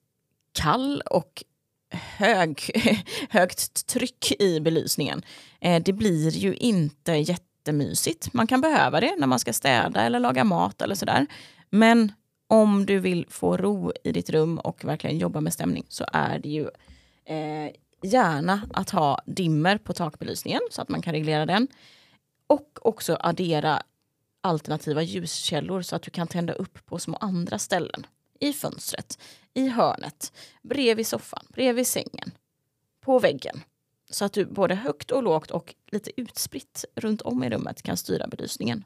kall och hög, högt tryck i belysningen. Eh, det blir ju inte jättemysigt. Man kan behöva det när man ska städa eller laga mat eller sådär. Men om du vill få ro i ditt rum och verkligen jobba med stämning så är det ju eh, gärna att ha dimmer på takbelysningen så att man kan reglera den. Och också addera alternativa ljuskällor så att du kan tända upp på små andra ställen. I fönstret, i hörnet, bredvid soffan, bredvid sängen, på väggen. Så att du både högt och lågt och lite utspritt runt om i rummet kan styra belysningen.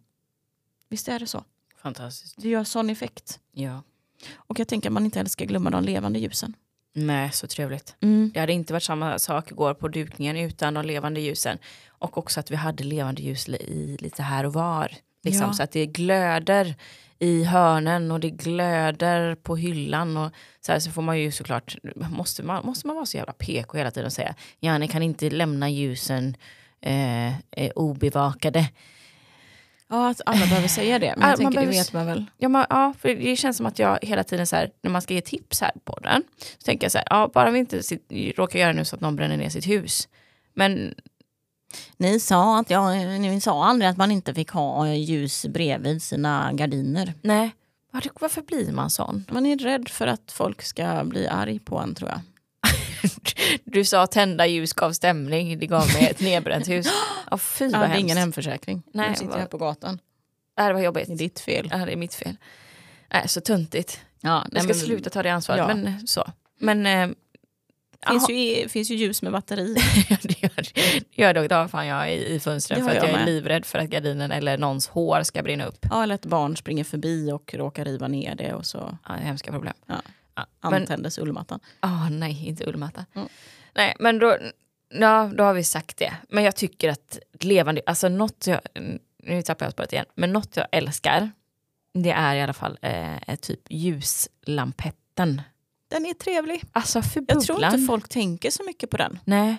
Visst är det så? Fantastiskt. Det gör sån effekt. Ja. Och jag tänker att man inte heller ska glömma de levande ljusen. Nej, så trevligt. Mm. Det hade inte varit samma sak igår på dukningen utan de levande ljusen. Och också att vi hade levande ljus i lite här och var. Liksom, Ja. Så att det glöder i hörnen och det glöder på hyllan. Och så, här, så får man ju såklart, måste man, måste man vara så jävla PK hela tiden och säga, ja ni kan inte lämna ljusen eh, eh, obevakade. Ja, att alla behöver säga det. Men Ja, jag man tänker, behöver- det vet man väl. Ja, men, ja, för det känns som att jag hela tiden så här, när man ska ge tips här på den, så tänker jag så här, ja, bara vi inte sit, råkar göra nu så att någon bränner ner sitt hus. Men Ni sa, att jag, ni sa aldrig att man inte fick ha ljus bredvid sina gardiner. nej, var, varför blir man sån? Man är rädd för att folk ska bli arg på en tror jag. Du sa tända ljus gav stämning, det gav mig ett nedbränt hus. Ja, fy Jag hade hemskt. ingen hemförsäkring. Nej, nu sitter vad- jag på gatan. Det var jobbigt. Det är ditt fel. Ja, det är mitt fel. Nej, så tuntigt. Ja, Jag ska sluta ta det ansvaret. Ja. Men så. Men eh, finns, ju, finns ju ljus med batteri. Det gör det. gör det. Det har fan jag i, i fönstret Det för att jag jag är livrädd för att gardinen eller någons hår ska brinna upp. Ja, eller ett barn springer förbi och råkar riva ner det och så Ja, det är hemska problem. Ja. Ja, men, antändes ullmattan. ah, nej, inte ullmatta. Mm. Nej, men då, ja, då har vi sagt det. Men jag tycker att levande, alltså något jag, nu tappar jag spåret igen, men något jag älskar, det är i alla fall eh, typ ljuslampetten. Den är trevlig. Alltså för Jag tror inte folk tänker så mycket på den. Nej,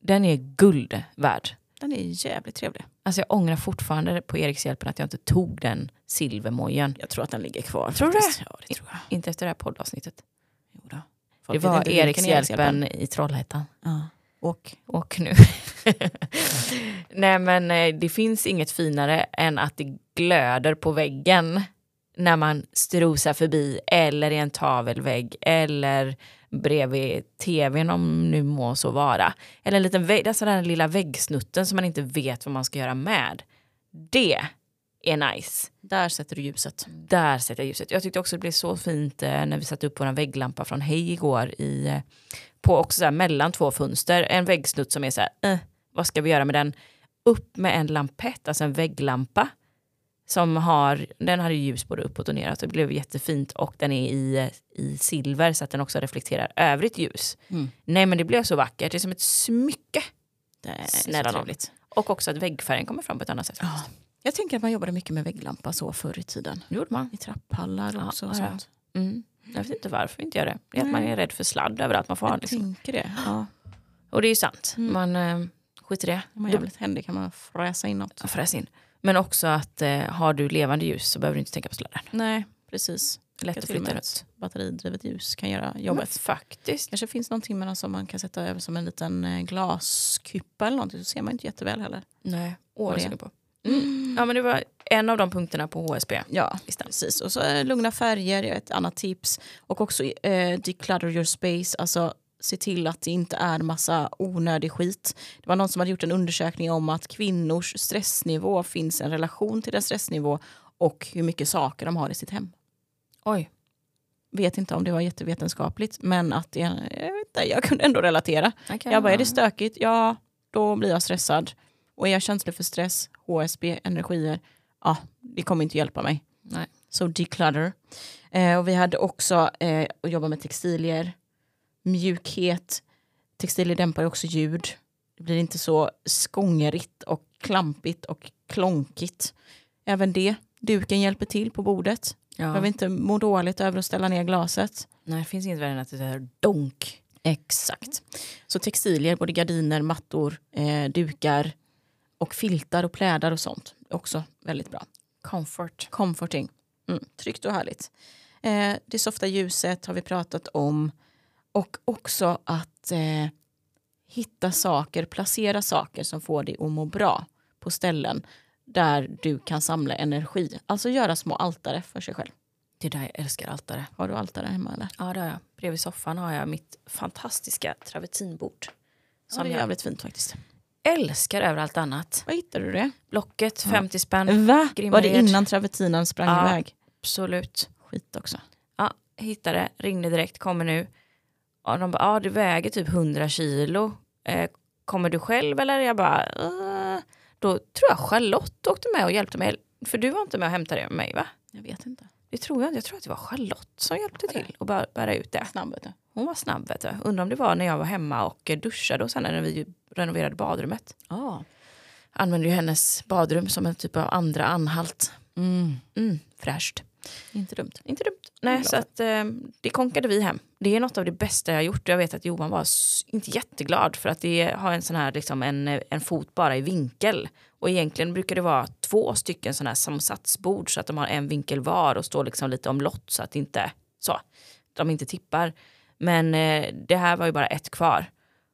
den är guld värd. Den är jävligt trevlig. Alltså jag ångrar fortfarande på Erikshjälpen att jag inte tog den silvermojen. Jag tror att den ligger kvar. Tror du faktiskt. Ja, det tror jag. Inte efter det här poddavsnittet. Jo då. Det Folk vet var Erikshjälpen i Trollhättan. Ja. Och Och nu. Nej men eh, det finns inget finare än att det glöder på väggen när man strosar förbi eller i en tavelvägg eller bredvid tvn om nu må så vara. Eller en liten vägg, alltså den här lilla väggsnutten som man inte vet vad man ska göra med. Det är nice. där sätter du ljuset. Där sätter jag ljuset. Jag tyckte också det blev så fint eh, när vi satte upp vår vägglampa från Hej igår i, eh, på också så mellan två fönster. En väggsnutt som är så här, eh, vad ska vi göra med den? Upp med en lampett, alltså en vägglampa. Som har, den hade ljus både uppåt och neråt. Det blev jättefint och den är i, i silver så att den också reflekterar övrigt ljus. Mm. Nej men det blev så vackert, det är som ett smycke. Snälla trevligt. Och också att väggfärgen kommer fram på ett annat sätt. Ja. Jag tänker att man jobbade mycket med vägglampa så förr i tiden. Gjorde man. I trapphallar Ja, också. och ja. sånt. Mm. Jag vet inte varför vi inte gör det. Det är att man är rädd för sladd överallt man får ha. Jag Liksom. tänker det. Ja. Och det är ju sant. Mm. Man eh, skiter i det. Om man jävligt händig kan man fräsa in något. Ja, fräs in. Men också att eh, har du levande ljus så behöver du inte tänka på sladden. Nej, precis. Lätt Jag att flytta runt. batteridrivet ljus kan göra Men jobbet. faktiskt. kanske finns någonting med som man kan sätta över som en liten eh, glaskupa eller någonting så ser man inte jätteväl heller. Nej, åh, på. Mm. Ja men det var en av de punkterna på HSB. Ja, Listan. precis. Och så eh, lugna färger är ett annat tips. Och också eh, declutter your space, alltså se till att det inte är massa onödig skit. Det var någon som hade gjort en undersökning om att kvinnors stressnivå finns en relation till deras stressnivå och hur mycket saker de har i sitt hem. Oj. Vet inte om det var jättevetenskapligt men att det, jag, inte, jag kunde ändå relatera. Okay. Jag bara, är det stökigt? Ja, då blir jag stressad. Och är jag känslig för stress, HSB, energier, ja, det kommer inte hjälpa mig. Nej. Så declutter. Eh, och vi hade också eh, att jobba med textilier, mjukhet. Textilier dämpar ju också ljud. Det blir inte så skångerigt och klampigt och klonkigt. Även det Duken hjälper till på bordet. Ja. Behöver inte må dåligt över att ställa ner glaset. Nej, det finns inget värre än att det är donk. Exakt. Så textilier, både gardiner, mattor, eh, dukar och filtar och plädar och sånt. Också väldigt bra. Comfort. Comforting. Mm, tryggt och härligt. Eh, det softa ljuset har vi pratat om. Och också att eh, hitta saker, placera saker som får dig att må bra på ställen där du kan samla energi. Alltså göra små altare för sig själv. Det är där jag älskar altare. Har du altare hemma eller? Ja, det har jag. Bredvid soffan har jag mitt fantastiska travertinbord. Som Som det är jävligt fint faktiskt. älskar över allt annat. Var hittade du det? Blocket, 50 spänn. Va? Var det innan travertinen sprang Ja. iväg? Absolut. Skit också. Ja, hittade, ringde direkt, kommer nu. De bara, ja det väger typ 100 kilo. Eh, kommer du själv eller? Jag bara, eh. Då tror jag Charlotte åkte med och hjälpte mig. För du var inte med och hämtade det med mig va? Jag vet inte. Det tror jag inte. Jag tror att det var Charlotte som hjälpte till att bära, bära ut det. Snabb vet du. Hon var snabb vet du. Undrar om det var när jag var hemma och duschade och sen när vi renoverade badrummet. Ja. Använde ju hennes badrum som en typ av andra anhalt. Mm. Mm, fräscht. Inte dumt. Inte dumt. Nej, så att, eh, det konkade vi hem. Det är något av det bästa jag har gjort. Jag vet att Johan var inte jätteglad för att det har en sån här liksom en, eh, en fot bara i vinkel. Och egentligen brukar det vara två stycken sådana här samsatsbord så att de har en vinkel var och står liksom lite omlott så att inte så, de inte tippar. Men eh, det här var ju bara ett kvar.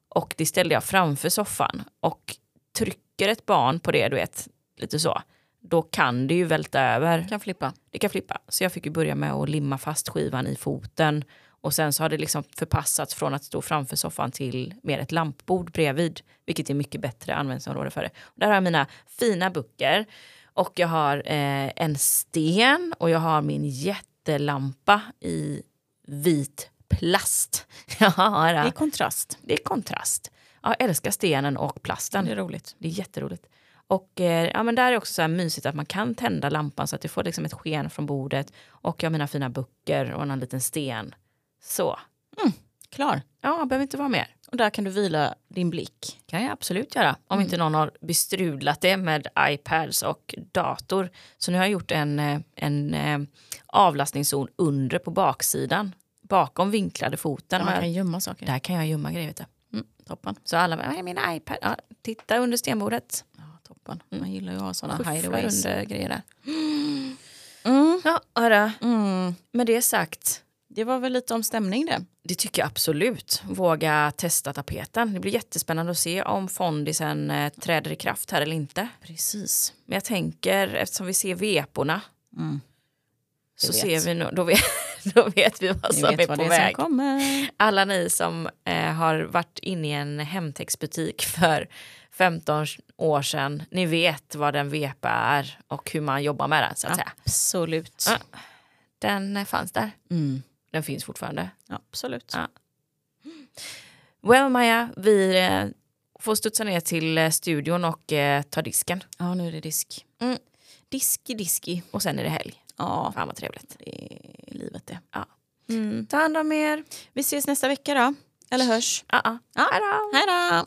Och det ställde jag framför soffan. Och trycker ett barn på det, du vet, lite så, då kan det ju välta över Kan flippa. det kan flippa. Så jag fick ju börja med att limma fast skivan i foten. Och sen så har det liksom förpassats från att stå framför soffan till mer ett lampbord bredvid. Vilket är mycket bättre användningsområde för det. Där har jag mina fina böcker. Och jag har eh, en sten och jag har min jättelampa i vit plast. Har, Det är kontrast. det är kontrast. Ja, Jag älskar stenen och plasten. Det är roligt. Det är jätteroligt. Och eh, ja, men där är också så här mysigt att man kan tända lampan så att du får liksom ett sken från bordet. Och jag har mina fina böcker och en liten sten. Så. Klar. Ja, behöver inte vara mer. Och där kan du vila din blick. kan jag absolut göra. Om inte någon har bestrudlat det med iPads och dator. Så nu har jag gjort en, eh, en eh, avlastningszon under på baksidan. Bakom vinklade foten. Där man kan gömma saker. där kan jag gömma grejer. Vet du. Mm, toppen. Så alla bara, "Vad är min iPad? Ja, titta under stenbordet. Toppen. Man gillar ju att ha Skyfflar hideaways. grejer där. Mm. Ja, hörru. Mm. Med det sagt, Det var väl lite om stämning det. det tycker jag absolut. Våga testa tapeten. Det blir jättespännande att se om fondisen eh, träder i kraft här eller inte. Precis. Men jag tänker, eftersom vi ser veporna Mm. så Vi ser vet. vi nog, då vet, då vet vi vad Ni som är vet vad på väg. Alla ni som eh, har varit inne i en hemtexbutik för 15 år sedan, ni vet vad en vepa är och hur man jobbar med den så att säga. Absolut. Ja. Den fanns där. Mm. Den finns fortfarande. Absolut. Ja. Well Maja, vi eh, får studsa ner till eh, studion och eh, ta disken. Ja, nu är det disk. Mm. Diski, diski. Och sen är det helg. Ja, Fan vad trevligt. det är livet det. Ja. Mm. Ta hand om er. Vi ses nästa vecka då. Eller hörs. Uh -uh. Ja. Hej då. Hej då!